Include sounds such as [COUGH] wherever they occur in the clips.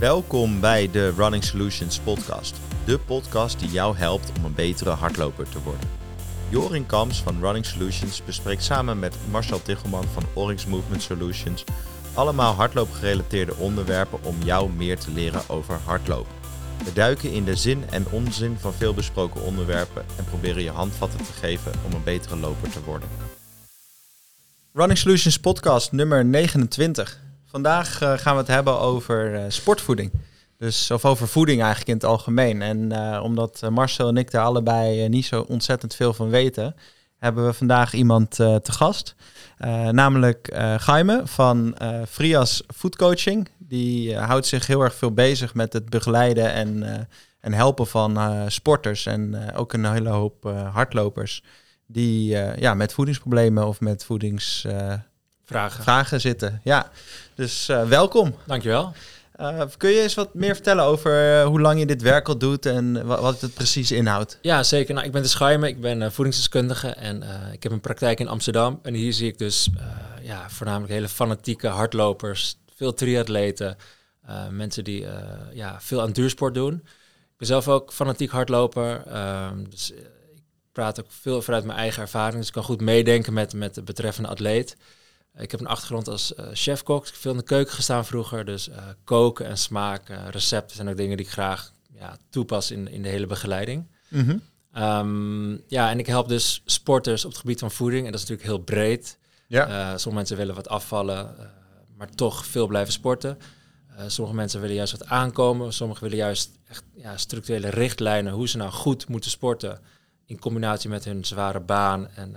Welkom bij de Running Solutions podcast. De podcast die jou helpt om een betere hardloper te worden. Jorin Kams van Running Solutions bespreekt samen met Marcel Tichelman van Oryx Movement Solutions allemaal hardloopgerelateerde onderwerpen om jou meer te leren over hardlopen. We duiken in de zin en onzin van veel besproken onderwerpen en proberen je handvatten te geven om een betere loper te worden. Running Solutions podcast nummer 29. Vandaag uh, gaan we het hebben over uh, sportvoeding. Dus, of over voeding eigenlijk in het algemeen. En uh, omdat Marcel en ik daar allebei niet zo ontzettend veel van weten, hebben we vandaag iemand te gast. namelijk Jaime van Frias Food Coaching. Die houdt zich heel erg veel bezig met het begeleiden en, en helpen van sporters. En ook een hele hoop hardlopers die ja, met voedingsproblemen of met voedings vragen. vragen zitten. Ja, dus uh, welkom. Dankjewel. Uh, kun je eens wat meer vertellen over uh, hoe lang je dit werk al doet en wat het precies inhoudt? Ja, zeker. Nou, ik ben de Schuimer, ik ben voedingsdeskundige en ik heb een praktijk in Amsterdam. En hier zie ik dus ja, voornamelijk hele fanatieke hardlopers, veel triatleten, mensen die ja, veel aan duursport doen. Ik ben zelf ook fanatiek hardloper, ehm, dus ik praat ook veel vanuit mijn eigen ervaring. Dus ik kan goed meedenken met, met de betreffende atleet. Ik heb een achtergrond als uh, chefkok. Ik heb veel in de keuken gestaan vroeger. Dus uh, koken en smaak, uh, recepten zijn ook dingen die ik graag ja, toepas in, in de hele begeleiding. Mm -hmm. um, ja, en ik help dus sporters op het gebied van voeding. En dat is natuurlijk heel breed. Ja. sommige mensen willen wat afvallen, maar toch veel blijven sporten. sommige mensen willen juist wat aankomen. Sommigen willen juist echt ja, structurele richtlijnen hoe ze nou goed moeten sporten. In combinatie met hun zware baan en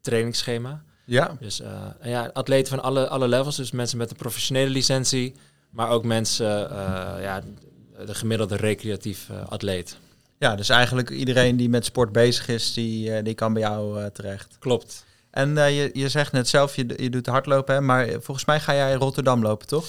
trainingsschema. Ja. Dus uh, ja, atleten van alle, alle levels. Dus mensen met een professionele licentie, maar ook mensen, uh, ja, de gemiddelde recreatief uh, atleet. Ja, dus eigenlijk iedereen die met sport bezig is, die, die kan bij jou terecht. Klopt. En je, je zegt net zelf, je, je doet hardlopen, hè, maar volgens mij ga jij Rotterdam lopen, toch?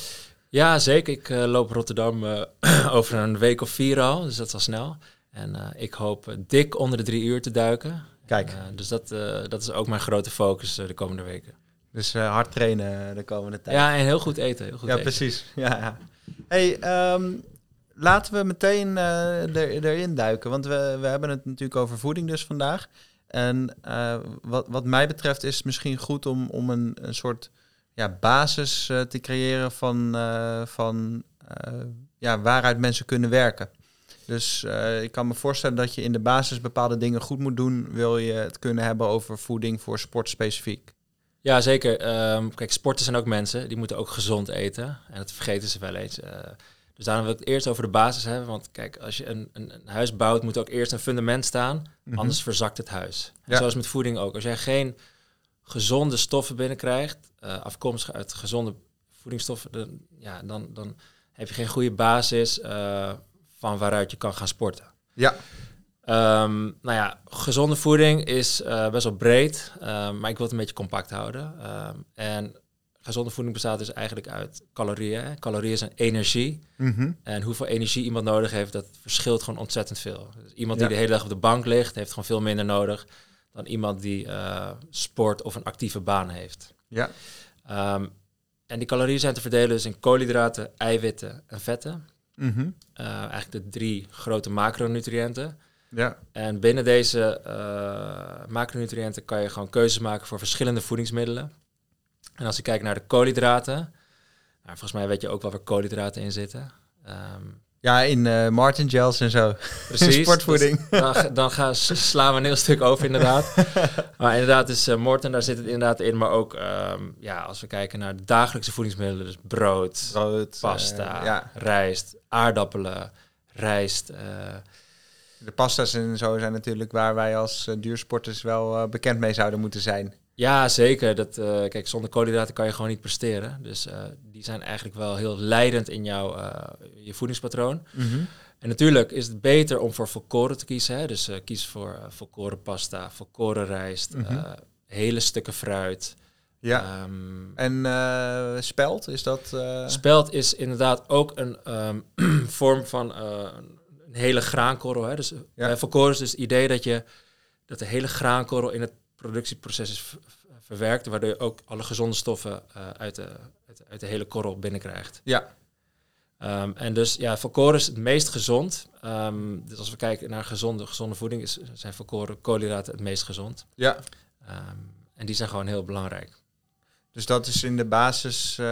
Ja, zeker. Ik loop Rotterdam [CLEARS THROAT] over een week of vier al, dus dat is al snel. En ik hoop dik onder de drie uur te duiken. Kijk. Uh, dus dat, uh, dat is ook mijn grote focus uh, de komende weken. Dus hard trainen de komende tijd. Ja, en heel goed eten. Heel goed ja, eten. precies. [LAUGHS] Ja, ja. Hey, um, laten we meteen er, erin duiken. Want we, we hebben het natuurlijk over voeding dus vandaag. En wat, wat mij betreft is het misschien goed om, om een, een soort ja, basis te creëren van, van ja, waaruit mensen kunnen werken. Dus uh, ik kan me voorstellen dat je in de basis bepaalde dingen goed moet doen, wil je het kunnen hebben over voeding voor sport specifiek. Ja, zeker. Um, kijk, sporters zijn ook mensen, die moeten ook gezond eten. En dat vergeten ze wel eens. Uh, dus daarom wil ik het eerst over de basis hebben. Want kijk, als je een, een, een huis bouwt, moet ook eerst een fundament staan. Mm-hmm. Anders verzakt het huis. Ja. Zoals met voeding ook. Als jij geen gezonde stoffen binnenkrijgt, uh, afkomstig uit gezonde voedingsstoffen, dan, ja, dan, dan heb je geen goede basis van waaruit je kan gaan sporten. Ja. Um, nou ja, gezonde voeding is uh, best wel breed, uh, maar ik wil het een beetje compact houden. Um, en gezonde voeding bestaat dus eigenlijk uit calorieën. Calorieën zijn energie. Mm -hmm. En hoeveel energie iemand nodig heeft, dat verschilt gewoon ontzettend veel. Dus iemand ja. die de hele dag op de bank ligt, heeft gewoon veel minder nodig dan iemand die uh, sport of een actieve baan heeft. Ja. Um, en die calorieën zijn te verdelen dus in koolhydraten, eiwitten en vetten. Mm -hmm. uh, eigenlijk de drie grote macronutriënten. Ja. En binnen deze uh, macronutriënten kan je gewoon keuzes maken voor verschillende voedingsmiddelen. En als je kijkt naar de koolhydraten, nou, volgens mij weet je ook wel waar koolhydraten in zitten. Um, ja, in uh, Martin gels en zo. [LAUGHS] Precies. Sportvoeding. Dus dan, dan gaan, slaan we een heel stuk over inderdaad. [LAUGHS] maar inderdaad is uh, Morten, daar zit het inderdaad in. Maar ook um, ja, als we kijken naar de dagelijkse voedingsmiddelen. Dus brood, brood pasta, uh, ja. rijst, aardappelen, rijst. de pasta's en zo zijn natuurlijk waar wij als duursporters wel bekend mee zouden moeten zijn. Ja, zeker. Dat, uh, kijk, zonder koolhydraten kan je gewoon niet presteren. Dus uh, die zijn eigenlijk wel heel leidend in jouw uh, je voedingspatroon. Mm -hmm. En natuurlijk is het beter om voor volkoren te kiezen. Hè? Dus kies voor volkoren pasta, volkoren rijst, mm -hmm. hele stukken fruit. Ja. Um, en spelt, is dat... Spelt is inderdaad ook een um, [CLEARS THROAT] vorm van een hele graankorrel. Hè? Dus ja. volkoren is dus het idee dat je dat de hele graankorrel in het productieproces is verwerkt, waardoor je ook alle gezonde stoffen uh, uit, de, uit, uit, de hele korrel binnenkrijgt. Ja. Ehm, en dus ja, volkoren is het meest gezond. Ehm, dus als we kijken naar gezonde, gezonde voeding, is, zijn volkoren koolhydraten het meest gezond. Ja. Ehm, en die zijn gewoon heel belangrijk. Dus dat is in de basis, eh,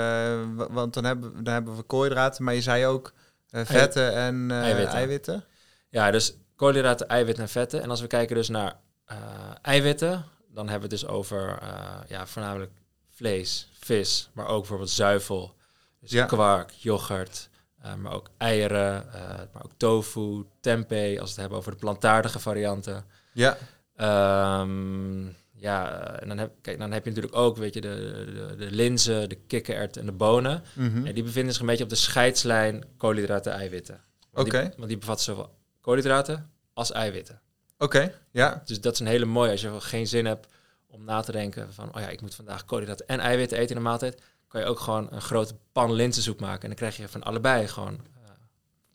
wa- want dan hebben, dan hebben we koolhydraten, maar je zei ook eh, vetten en eh, Eiwitten. eiwitten. Ja, dus koolhydraten, eiwitten en vetten. En als we kijken dus naar eh, eiwitten, dan hebben we het dus over eh, ja, voornamelijk vlees, vis, maar ook bijvoorbeeld zuivel. Dus Ja. kwark, yoghurt, eh, maar ook eieren, eh, maar ook tofu, tempeh, als we het hebben over de plantaardige varianten. Ja. Ehm, ja, en dan heb, kijk, dan heb je natuurlijk ook, weet je, de, de, de linzen, de kikkererwten en de bonen. Mhm. En die bevinden zich een beetje op de scheidslijn koolhydraten, eiwitten. Want die- Oké. want die bevatten zowel koolhydraten als eiwitten. Oké, ja. Dus dat is een hele mooie. Als je geen zin hebt om na te denken van, oh ja, ik moet vandaag koolhydraten en eiwitten eten in de maaltijd, kan je ook gewoon een grote pan linzensoep maken. En dan krijg je van allebei gewoon eh,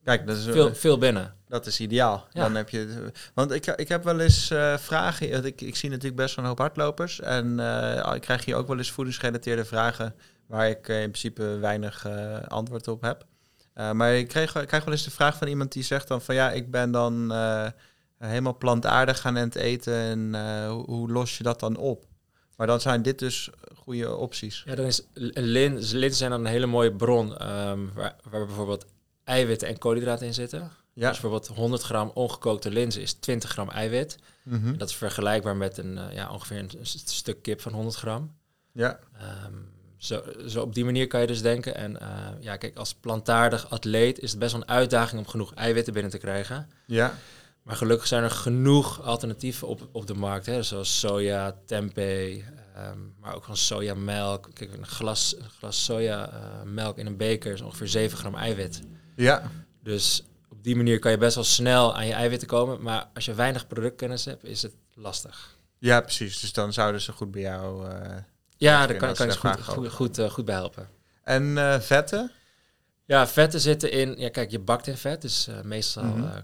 Kijk, dat is, veel, veel binnen. dat is ideaal. Ja. Dan heb je, want ik, ik heb wel eens eh, vragen. Ik, ik zie natuurlijk best wel een hoop hardlopers. En eh, ik krijg hier ook wel eens voedingsgerelateerde vragen waar ik in principe weinig antwoord op heb. Maar ik krijg, ik krijg wel eens de vraag van iemand die zegt dan van ja, ik ben dan helemaal plantaardig gaan aan het eten. En eh, hoe, los je dat dan op? Maar dan zijn dit dus goede opties. Ja, dan is lin, linzen zijn dan een hele mooie bron ehm, waar, waar bijvoorbeeld eiwitten en koolhydraten in zitten. Ja. Dus bijvoorbeeld 100 gram ongekookte linzen is 20 gram eiwit. Mhm. En dat is vergelijkbaar met een, eh, ja, ongeveer een, stuk kip van 100 gram. Ja. Ehm, zo, zo op die manier kan je dus denken. En eh, ja, kijk, als plantaardig atleet is het best wel een uitdaging om genoeg eiwitten binnen te krijgen. Ja. Maar gelukkig zijn er genoeg alternatieven op, op de markt. Hè, zoals soja, tempeh, ehm, maar ook van sojamelk. Kijk, een glas, een glas sojamelk in een beker is ongeveer 7 gram eiwit. Ja. Dus op die manier kan je best wel snel aan je eiwitten komen. Maar als je weinig productkennis hebt, is het lastig. Ja, precies. Dus dan zouden ze goed bij jou. eh, Ja, daar kan, kan je ze goed, goed, eh, goed bij helpen. En eh, vetten? Ja, vetten zitten in... Ja, kijk, je bakt in vet. Dus eh, meestal Mhm. eh,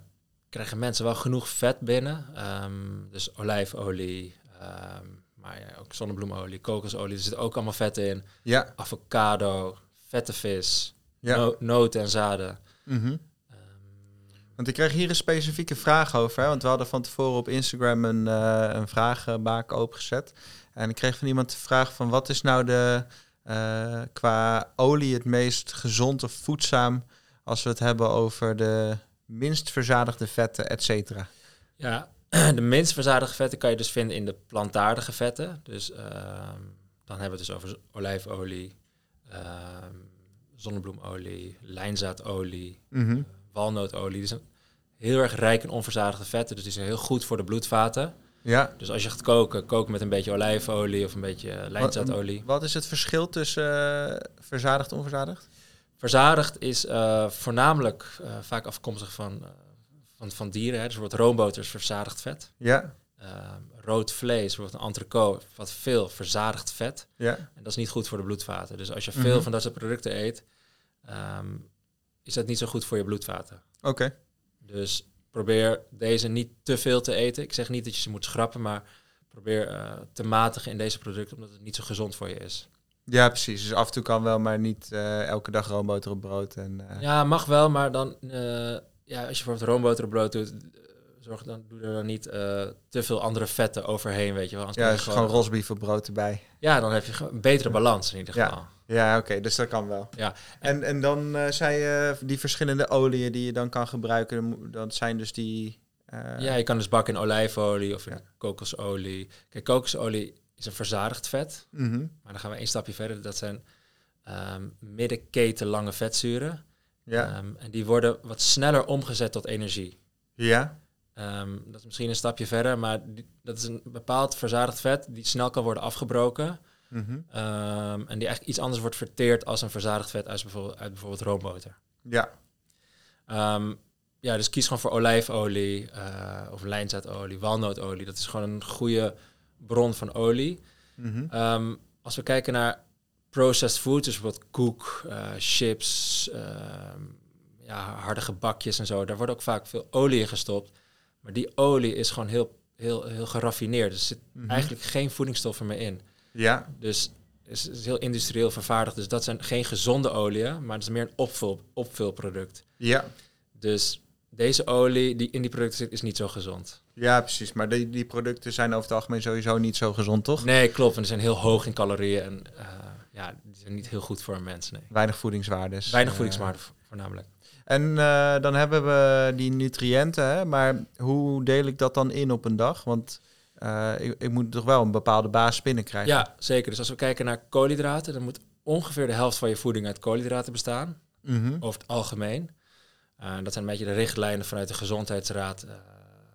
krijgen mensen wel genoeg vet binnen. Ehm, dus olijfolie, ehm, maar ja, ook zonnebloemolie, kokosolie. Er zitten ook allemaal vetten in. Ja. Avocado, vette vis, ja. no- noten en zaden. Mhm. Ehm, Want ik kreeg hier een specifieke vraag over. Hè? Want we hadden van tevoren op Instagram een, eh een vragenbaak opengezet. En ik kreeg van iemand de vraag van wat is nou de eh, qua olie het meest gezond of voedzaam als we het hebben over de minst verzadigde vetten, et cetera. Ja, [CLEARS THROAT] de minst verzadigde vetten kan je dus vinden in de plantaardige vetten. Dus ehm, dan hebben we het dus over olijfolie, ehm, zonnebloemolie, lijnzaadolie, Mhm. walnootolie. Die zijn heel erg rijk in onverzadigde vetten, dus die zijn heel goed voor de bloedvaten. Ja. Dus als je gaat koken, kook met een beetje olijfolie of een beetje lijnzaadolie. Wat is het verschil tussen eh, verzadigd en onverzadigd? Verzadigd is eh, voornamelijk eh, vaak afkomstig van, eh, van, van dieren. Hè. Dus bijvoorbeeld roomboter is verzadigd vet. Ja. Ehm, rood vlees, bijvoorbeeld een entrecote, wat veel verzadigd vet. Ja. En dat is niet goed voor de bloedvaten. Dus als je veel Mhm. van dat soort producten eet, ehm, is dat niet zo goed voor je bloedvaten. Oké. Dus probeer deze niet te veel te eten. Ik zeg niet dat je ze moet schrappen, maar probeer te matigen in deze producten, omdat het niet zo gezond voor je is. Ja, precies. Dus af en toe kan wel, maar niet eh, elke dag roomboter op brood. En, eh, Ja, mag wel, maar dan, eh, ja, als je bijvoorbeeld roomboter op brood doet, zorg dan, doe er dan niet te veel andere vetten overheen, weet je wel. Anders ja, dus gewoon rosbief op brood erbij. Ja, dan heb je gewoon een betere balans in ieder Ja. geval. Ja, oké, dus dat kan wel. Ja. En, en dan zei je die verschillende oliën die je dan kan gebruiken, dat zijn dus die. Ja, je kan dus bakken in olijfolie of in Ja. kokosolie. Kijk, kokosolie is een verzadigd vet. mhm. Maar dan gaan we één stapje verder. Dat zijn ehm middenketen lange vetzuren. Ja. Ehm, en die worden wat sneller omgezet tot energie. ja. Ehm, dat is misschien een stapje verder, maar die- dat is een bepaald verzadigd vet die snel kan worden afgebroken. mhm. En die eigenlijk iets anders wordt verteerd als een verzadigd vet uit bijvoorbeeld, uit bijvoorbeeld roomboter. Ja. Ja, dus kies gewoon voor olijfolie eh, of lijnzaadolie, walnootolie. Dat is gewoon een goede bron van olie. mhm. Ehm, als we kijken naar processed food, dus bijvoorbeeld koek, eh, chips, ehm, ja, harde gebakjes en zo, daar wordt ook vaak veel olie in gestopt. Maar die olie is gewoon heel, heel, heel geraffineerd. Dus er zit Mhm. eigenlijk geen voedingsstoffen meer in. Ja. Dus is, is heel industrieel vervaardigd. Dus dat zijn geen gezonde oliën, maar het is meer een opvul, opvulproduct. Ja. Dus deze olie die in die producten zit, is niet zo gezond. Ja, precies. Maar die, die producten zijn over het algemeen sowieso niet zo gezond, toch? Nee, klopt. En die zijn heel hoog in calorieën. En uh, ja, die zijn niet heel goed voor een mens. Nee. Weinig voedingswaardes. Weinig voedingswaarde voornamelijk. En uh, dan hebben we die nutriënten, hè? maar hoe deel ik dat dan in op een dag? Want uh, ik, ik, moet toch wel een bepaalde basis binnenkrijgen. Ja, zeker. Dus als we kijken naar koolhydraten, dan moet ongeveer de helft van je voeding uit koolhydraten bestaan. Mm -hmm. Over het algemeen. Uh, dat zijn een beetje de richtlijnen vanuit de Gezondheidsraad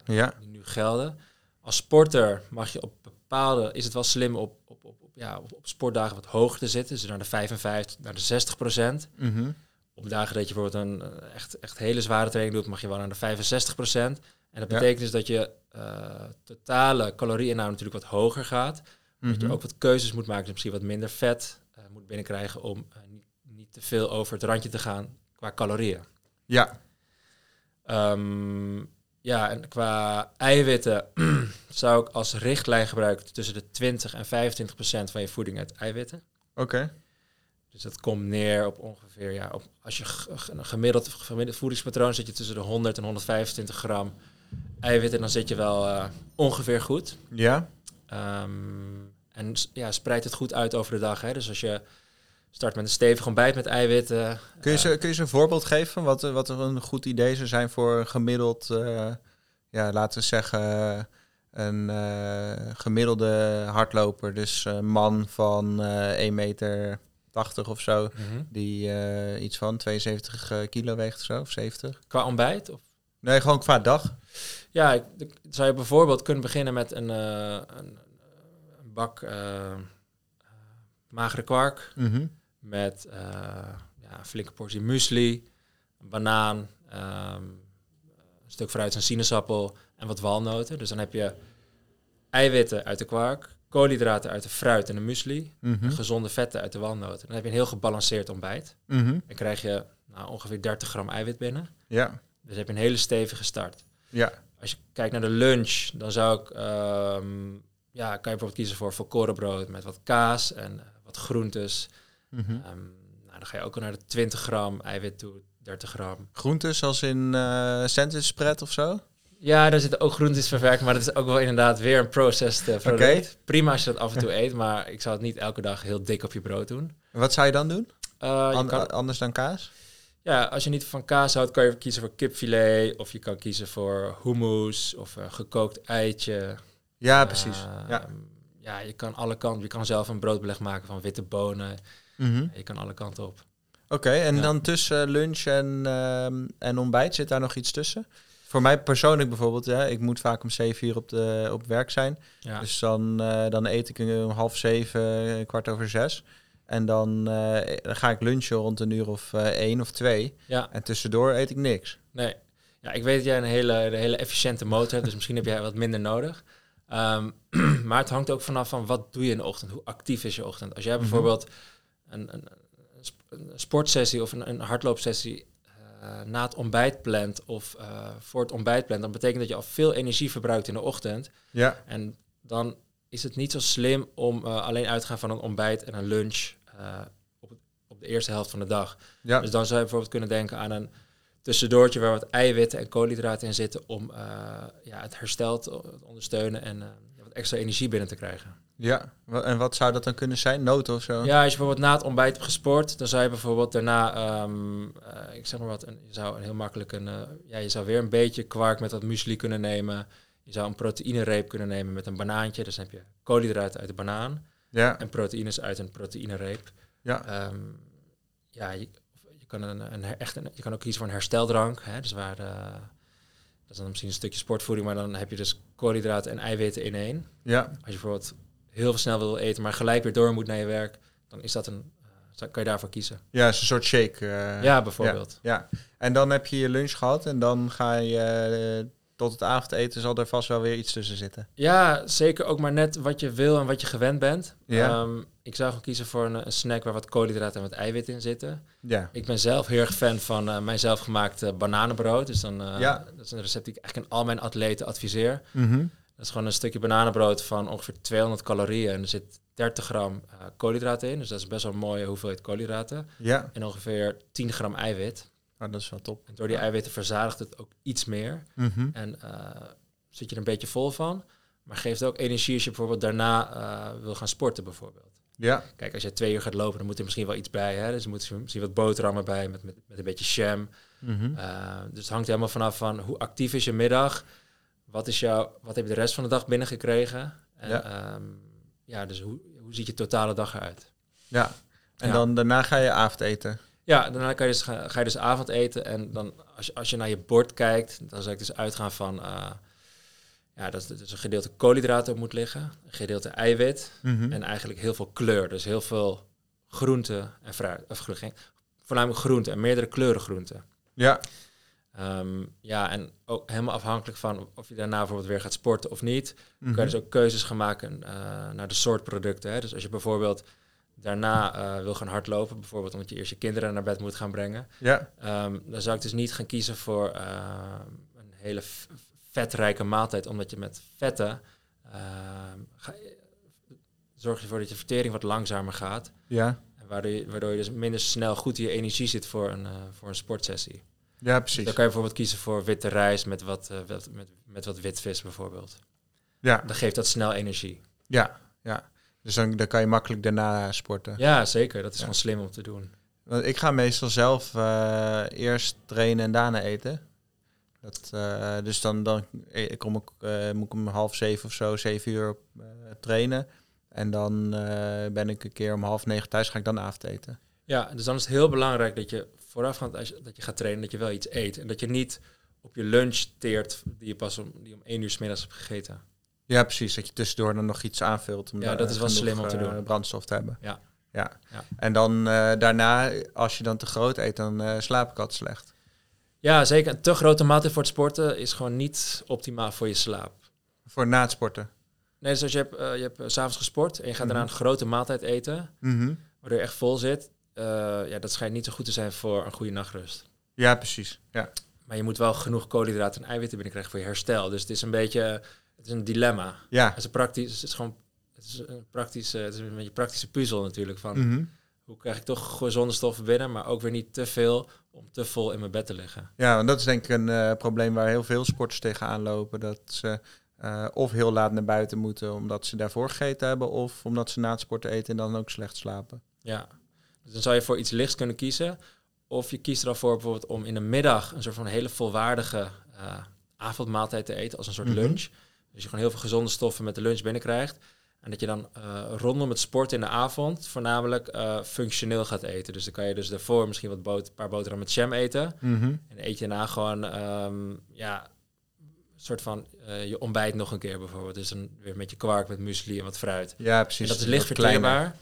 ja. die nu gelden. Als sporter mag je op bepaalde, is het wel slim op, op, op, op ja, op, op, sportdagen wat hoger te zitten. Dus naar de 55, naar de 60 procent. Mm -hmm. Op dagen dat je bijvoorbeeld een echt, echt hele zware training doet, mag je wel naar de 65 procent. En dat betekent ja. dus dat je uh, totale calorieinname natuurlijk wat hoger gaat. Mhm. Dat je ook wat keuzes moet maken. Dus misschien wat minder vet uh, moet binnenkrijgen om uh, niet, niet, te veel over het randje te gaan qua calorieën. Ja. Um, ja, en qua eiwitten [CLEARS THROAT] zou ik als richtlijn gebruiken tussen de 20 en 25 procent van je voeding uit eiwitten. Oké. Okay. Dus dat komt neer op ongeveer, ja, op, als je een gemiddeld, gemiddeld voedingspatroon zit je tussen de 100 en 125 gram eiwitten, dan zit je wel uh, ongeveer goed. Ja. Um, en ja, spreid het goed uit over de dag. Hè. Dus als je start met een stevig ontbijt met eiwitten. Kun je, ze, kun je ze een voorbeeld geven van wat, wat er een goed idee zou zijn voor gemiddeld, uh, ja, laten we zeggen, een gemiddelde hardloper. Dus een man van uh, 1 meter 80 of zo, mm -hmm. die uh, iets van 72 kilo weegt of zo, of 70. Qua ontbijt? Of? Nee, gewoon qua dag. Ja, ik, ik, zou je bijvoorbeeld kunnen beginnen met een, uh, een, een, bak uh, magere kwark mm -hmm. Met uh, ja, een flinke portie muesli, een banaan, um, een stuk fruit, een sinaasappel en wat walnoten. Dus dan heb je eiwitten uit de kwark, koolhydraten uit de fruit en de muesli, mm -hmm. en gezonde vetten uit de walnoten. Dan heb je een heel gebalanceerd ontbijt. Mm -hmm. Dan krijg je nou, ongeveer 30 gram eiwit binnen. Ja. Dus heb je een hele stevige start. Ja. Als je kijkt naar de lunch, dan zou ik, um, ja, kan je bijvoorbeeld kiezen voor volkorenbrood met wat kaas en uh, wat groentes. Mm -hmm. um, nou, dan ga je ook al naar de 20 gram eiwit toe, 30 gram. Groentes als in uh, sandwich spread of zo? Ja, daar zitten ook groentes verwerkt, maar dat is ook wel inderdaad weer een processed product. Okay. Prima als je dat af en toe eet, maar ik zou het niet elke dag heel dik op je brood doen. Wat zou je dan doen? Uh, An kan... Anders dan kaas? Ja, als je niet van kaas houdt, kan je kiezen voor kipfilet of je kan kiezen voor hummus of een gekookt eitje. Ja, precies. Uh, ja. ja, je kan alle kanten. Je kan zelf een broodbeleg maken van witte bonen. Mm -hmm. Je kan alle kanten op. Oké, okay, en ja. dan tussen lunch en, uh, en ontbijt zit daar nog iets tussen? Voor mij persoonlijk bijvoorbeeld, ja, ik moet vaak om zeven uur op, de, op werk zijn. Ja. Dus dan, uh, dan eet ik om half zeven, kwart over zes. En dan, uh, dan ga ik lunchen rond een uur of één of twee. Ja. En tussendoor eet ik niks. Nee. Ja, ik weet dat jij een hele, een hele efficiënte motor hebt, dus misschien heb jij wat minder nodig. Um, [CLEARS THROAT] maar het hangt ook vanaf van wat doe je in de ochtend, hoe actief is je ochtend. Als jij Mhm. bijvoorbeeld een, een, een sportsessie of een, een hardloopsessie uh, na het ontbijt plant of uh, voor het ontbijt plant, dan betekent dat je al veel energie verbruikt in de ochtend. Ja. En dan is het niet zo slim om uh, alleen uit te gaan van een ontbijt en een lunch op, op de eerste helft van de dag. Ja. Dus dan zou je bijvoorbeeld kunnen denken aan een tussendoortje waar wat eiwitten en koolhydraten in zitten om ja, het herstel te ondersteunen en extra energie binnen te krijgen. Ja, en wat zou dat dan kunnen zijn? Noten of zo? Ja, als je bijvoorbeeld na het ontbijt hebt gesport, dan zou je bijvoorbeeld daarna, um, uh, ik zeg maar wat, een, je zou een heel makkelijk een, uh, ja, je zou weer een beetje kwark met wat muesli kunnen nemen. Je zou een proteïnereep kunnen nemen met een banaantje. Dus dan heb je koolhydraten uit de banaan ja. en proteïnes uit een proteïnereep. Ja, um, ja je, je, kan een, een, echt een, je kan ook kiezen voor een hersteldrank. Hè, dus waar, uh, dat is dan misschien een stukje sportvoeding, maar dan heb je dus koolhydraten en eiwitten in één. Ja. Als je bijvoorbeeld heel snel wil eten, maar gelijk weer door moet naar je werk, dan is dat een, uh, kan je daarvoor kiezen. Ja, is een soort shake. Uh, ja, bijvoorbeeld. Ja, ja, en dan heb je je lunch gehad en dan ga je uh, tot het avondeten zal er vast wel weer iets tussen zitten. Ja, zeker ook maar net wat je wil en wat je gewend bent. Ja. Um, ik zou gewoon kiezen voor een, een, snack waar wat koolhydraten en wat eiwit in zitten. Ja. Ik ben zelf heel erg fan van uh, mijn zelfgemaakte bananenbrood. Dus dan, uh, ja. dat is een recept die ik eigenlijk aan al mijn atleten adviseer. Mm -hmm. Dat is gewoon een stukje bananenbrood van ongeveer 200 calorieën. En er zit 30 gram uh, koolhydraten in. Dus dat is best wel een mooie hoeveelheid koolhydraten. Ja. En ongeveer 10 gram eiwit. Oh, dat is wel top. En door die eiwitten verzadigt het ook iets meer. Mhm. En uh, zit je er een beetje vol van. Maar geeft ook energie als je bijvoorbeeld daarna uh, wil gaan sporten bijvoorbeeld. Ja. Kijk, als je twee uur gaat lopen, dan moet er misschien wel iets bij. Hè? Dus er moet misschien wat boterhammen bij met, met, met een beetje jam. Mhm. Uh, dus het hangt helemaal vanaf van hoe actief is je middag. Wat, is jouw, wat heb je de rest van de dag binnengekregen? En, Ja. um, ja, dus hoe, hoe ziet je totale dag eruit? Ja. En Ja. dan daarna ga je avondeten. Ja, daarna kan je dus, ga, ga je dus avondeten. En dan als je, als je naar je bord kijkt, dan zou ik dus uitgaan van... uh, ja, dat, is een gedeelte koolhydraten moet liggen. Een gedeelte eiwit. Mhm. En eigenlijk heel veel kleur. Dus heel veel groente en fruit. Of gro- geen- voornamelijk groente en meerdere kleuren groenten. Ja. Ehm, ja, en ook helemaal afhankelijk van of je daarna bijvoorbeeld weer gaat sporten of niet. Mhm. kan je dus ook keuzes gaan maken eh, naar de soort producten. Hè. Dus als je bijvoorbeeld daarna eh, wil gaan hardlopen, bijvoorbeeld omdat je eerst je kinderen naar bed moet gaan brengen, Ja. ehm, dan zou ik dus niet gaan kiezen voor eh, een hele vetrijke maaltijd, omdat je met vetten ehm, ga, zorg je ervoor dat je vertering wat langzamer gaat. Ja. Waardoor je, waardoor je dus minder snel goed in je energie zit voor een, eh, voor een sportsessie. Ja, precies. Dan kan je bijvoorbeeld kiezen voor witte rijst met wat, eh, wat- met, met wat wit vis bijvoorbeeld. Ja. Dan geeft dat snel energie. Ja. Ja. Dus dan, dan kan je makkelijk daarna sporten. Ja, zeker. Dat is Ja. gewoon slim om te doen. Want ik ga meestal zelf eh, eerst trainen en daarna eten. Dat, eh, dus dan, dan eh, kom ik, moet ik om half zeven of zo, zeven uur trainen. En dan ben ik een keer om half negen thuis, ga ik dan avondeten. Ja, dus dan is het heel belangrijk dat je voorafgaand als je, dat je gaat trainen, dat je wel iets eet. En dat je niet op je lunch teert die je pas om, die om één uur s middags hebt gegeten. Ja, precies. Dat je tussendoor dan nog iets aanvult. Om Ja, dat is wel slim om te eh, doen. brandstof te hebben. Ja. ja. Ja. En dan eh, daarna, als je dan te groot eet, dan eh, slaap ik altijd slecht. Ja, zeker. Een te grote maaltijd voor het sporten is gewoon niet optimaal voor je slaap. Voor na het sporten. Nee, dus als je hebt, eh, je hebt eh, 's s'avonds gesport en je gaat daarna Mhm. een grote maaltijd eten, Mhm. waardoor je echt vol zit, eh, ja, dat schijnt niet zo goed te zijn voor een goede nachtrust. Ja, precies. Ja. Maar je moet wel genoeg koolhydraten en eiwitten binnenkrijgen voor je herstel. Dus het is een beetje, het is een dilemma. Ja. Het is een praktisch, het is gewoon, het is een praktische, het is een beetje praktische puzzel natuurlijk. Van Mhm. hoe krijg ik toch gezonde stoffen binnen, maar ook weer niet te veel om te vol in mijn bed te liggen. Ja, want dat is denk ik een eh, probleem waar heel veel sporters tegenaan lopen. Dat ze eh, of heel laat naar buiten moeten omdat ze daarvoor gegeten hebben, of omdat ze na het sporten eten en dan ook slecht slapen. Ja, dus dan zou je voor iets lichts kunnen kiezen. Of je kiest er al voor bijvoorbeeld om in de middag een soort van hele volwaardige eh, avondmaaltijd te eten als een soort Mhm. lunch. Dus je gewoon heel veel gezonde stoffen met de lunch binnenkrijgt. En dat je dan eh, rondom het sporten in de avond voornamelijk eh, functioneel gaat eten. Dus dan kan je dus daarvoor misschien wat boter, een paar boterhammen met jam eten. En dan eet je daarna gewoon ehm, ja, een soort van eh, je ontbijt nog een keer bijvoorbeeld. Dus dan weer met je kwark, met muesli en wat fruit. Ja, precies. En dat is licht verteerbaar.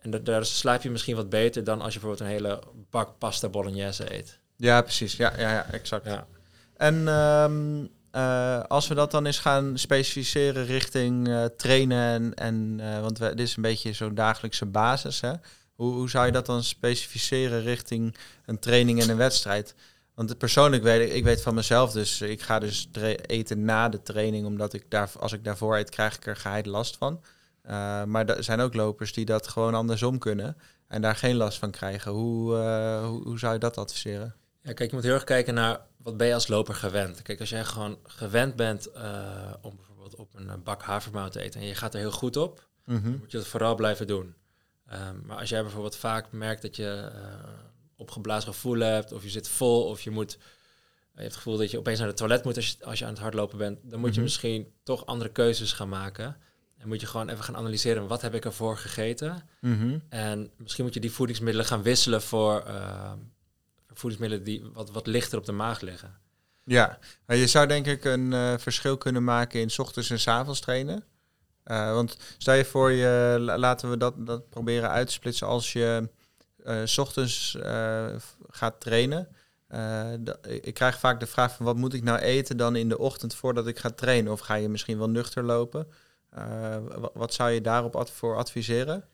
En da- daar slaap je misschien wat beter dan als je bijvoorbeeld een hele bak pasta bolognese eet. Ja, precies. Ja, ja, ja exact. Ja. En ehm, eh, als we dat dan eens gaan specificeren richting eh, trainen en, en eh, want dit is een beetje zo'n dagelijkse basis, hè? Hoe, hoe zou je dat dan specificeren richting een training en een wedstrijd? Want persoonlijk weet ik, ik weet van mezelf, dus ik ga dus eten na de training, omdat ik daar, als ik daarvoor eet, krijg ik er geheid last van. Maar er zijn ook lopers die dat gewoon andersom kunnen en daar geen last van krijgen. Hoe, hoe, hoe zou je dat adviseren? Ja, kijk, je moet heel erg kijken naar wat ben je als loper gewend. Kijk, als jij gewoon gewend bent eh, om bijvoorbeeld op een eh, bak havermout te eten en je gaat er heel goed op, Mhm. moet je dat vooral blijven doen. Ehm, maar als jij bijvoorbeeld vaak merkt dat je eh, opgeblazen gevoel hebt, of je zit vol, of je moet, je hebt het gevoel dat je opeens naar het toilet moet als je, als je aan het hardlopen bent, dan moet je Mhm. misschien toch andere keuzes gaan maken. En moet je gewoon even gaan analyseren, wat heb ik ervoor gegeten? Mhm. En misschien moet je die voedingsmiddelen gaan wisselen voor eh, voedingsmiddelen die wat, wat lichter op de maag liggen. Ja, je zou denk ik een eh, verschil kunnen maken in 's ochtends en 's avonds trainen. Eh, want stel je voor, je, la- laten we dat, dat proberen uit te splitsen. Als je eh, 's ochtends gaat trainen. ik krijg vaak de vraag van wat moet ik nou eten dan in de ochtend voordat ik ga trainen? Of ga je misschien wel nuchter lopen? Wa- wat zou je daarop voor adviseren?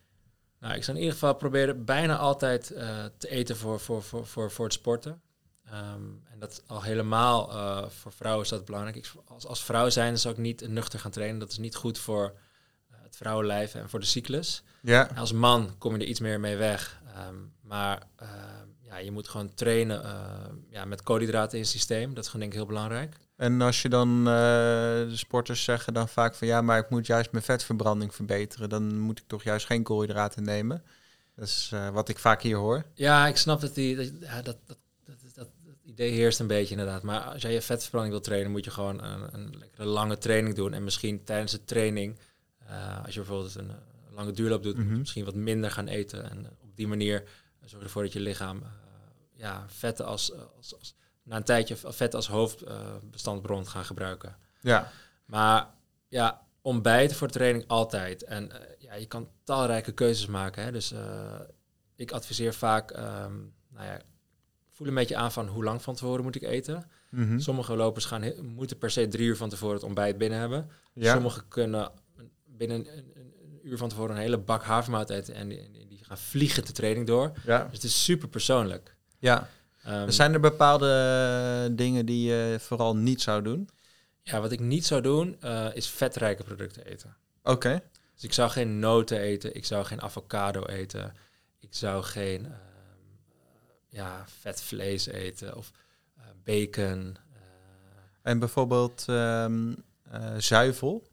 Nou, ik zou in ieder geval proberen bijna altijd eh, te eten voor, voor, voor, voor, voor het sporten. Ehm, en dat al helemaal eh, voor vrouwen is dat belangrijk. Ik, als, als vrouw zijn zou ik niet nuchter gaan trainen. Dat is niet goed voor eh, het vrouwenlijf en voor de cyclus. Ja. Als man kom je er iets meer mee weg. Ehm, maar ehm, ja, je moet gewoon trainen ehm, ja, met koolhydraten in het systeem. Dat is gewoon denk ik heel belangrijk. En als je dan, eh, de sporters zeggen dan vaak van ja, maar ik moet juist mijn vetverbranding verbeteren. Dan moet ik toch juist geen koolhydraten nemen. Dat is eh, wat ik vaak hier hoor. Ja, ik snap dat die, dat, dat, dat, dat, idee heerst een beetje inderdaad. Maar als jij je vetverbranding wil trainen, moet je gewoon een, een lekkere lange training doen. En misschien tijdens de training, eh, als je bijvoorbeeld een, eh, lange duurloop doet, moet Mhm. je misschien wat minder gaan eten. En op die manier zorg ervoor dat je lichaam eh, ja, vetten als, als, als, na een tijdje vetten als hoofdbestandbron gaan gebruiken. Ja. Maar ja, ontbijten voor training altijd. En eh, ja, je kan talrijke keuzes maken. Hè? Dus eh, ik adviseer vaak, ehm, nou ja, voel een beetje aan van hoe lang van tevoren moet ik eten. Mhm. Sommige lopers gaan, moeten per se drie uur van tevoren het ontbijt binnen hebben. ja. Sommigen kunnen binnen een, een, een uur van tevoren een hele bak havermout eten en die, die gaan vliegen de training door. ja. Dus het is super persoonlijk. Ja. Ehm, Zijn er bepaalde eh, dingen die je vooral niet zou doen? ja, wat ik niet zou doen, eh, is vetrijke producten eten. Oké. Dus ik zou geen noten eten, ik zou geen avocado eten, ik zou geen ehm, ja, vet vlees eten of eh, bacon. En bijvoorbeeld ehm, eh, zuivel?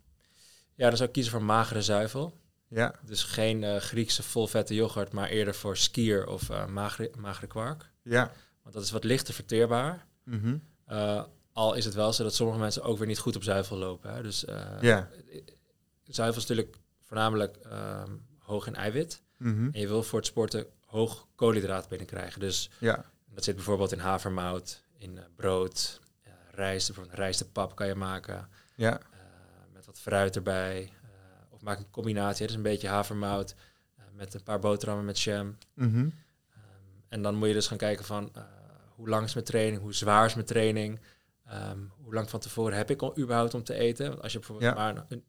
ja, dan zou ik kiezen voor magere zuivel. Ja. Dus geen Griekse volvette yoghurt, maar eerder voor skier of magere, magere kwark. Ja. Want dat is wat lichter verteerbaar. Mhm. Eh, al is het wel zo dat sommige mensen ook weer niet goed op zuivel lopen. Hè. Dus eh, Ja. zuivel is natuurlijk voornamelijk ehm, hoog in eiwit. Mhm. En je wil voor het sporten hoog koolhydraat binnenkrijgen. Dus Ja. dat zit bijvoorbeeld in havermout, in eh, brood, eh, rijst. Bijvoorbeeld rijstepap kan je maken. Ja. met wat fruit erbij. of maak een combinatie. Dus een beetje havermout met een paar boterhammen met jam. Mhm. En dan moet je dus gaan kijken van eh, hoe lang is mijn training, hoe zwaar is mijn training, ehm, hoe lang van tevoren heb ik al überhaupt om te eten. Want als je bijvoorbeeld Ja. maar een,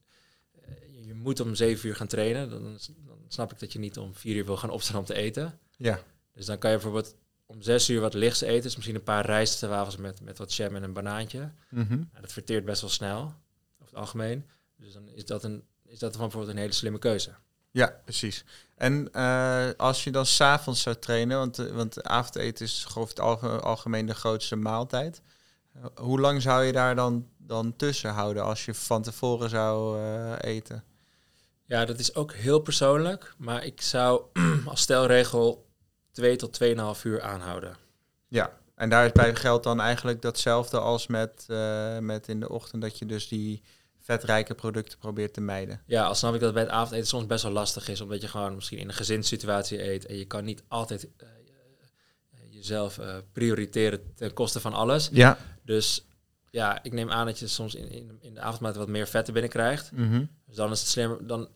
eh, je- moet om zeven uur gaan trainen, dan, dan snap ik dat je niet om vier uur wil gaan opstaan om te eten. Ja. Dus dan kan je bijvoorbeeld om zes uur wat lichts eten, dus misschien een paar rijstwafels met, met wat jam en een banaantje. Nou, dat verteert best wel snel, over het algemeen. Dus dan is dat, een, is dat van bijvoorbeeld een hele slimme keuze. Ja, precies. En eh, als je dan s'avonds zou trainen, want, eh, want avondeten is over het alge- algemeen de grootste maaltijd. Eh, hoe lang zou je daar dan, dan tussen houden als je van tevoren zou eten? Ja, dat is ook heel persoonlijk. Maar ik zou [CLEARS THROAT] als stelregel 2 tot 2,5 uur aanhouden. Ja, en daarbij geldt dan eigenlijk datzelfde als met, met in de ochtend, dat je dus die vetrijke producten probeert te mijden. Ja, al snap ik dat bij het avondeten soms best wel lastig is. Omdat je gewoon misschien in een gezinssituatie eet. En je kan niet altijd eh, eh, jezelf eh, prioriteren ten koste van alles. Ja. Dus ja, ik neem aan dat je soms in, in, in de avondmaat wat meer vetten binnenkrijgt. Mhm. Dus dan is het slimmer dan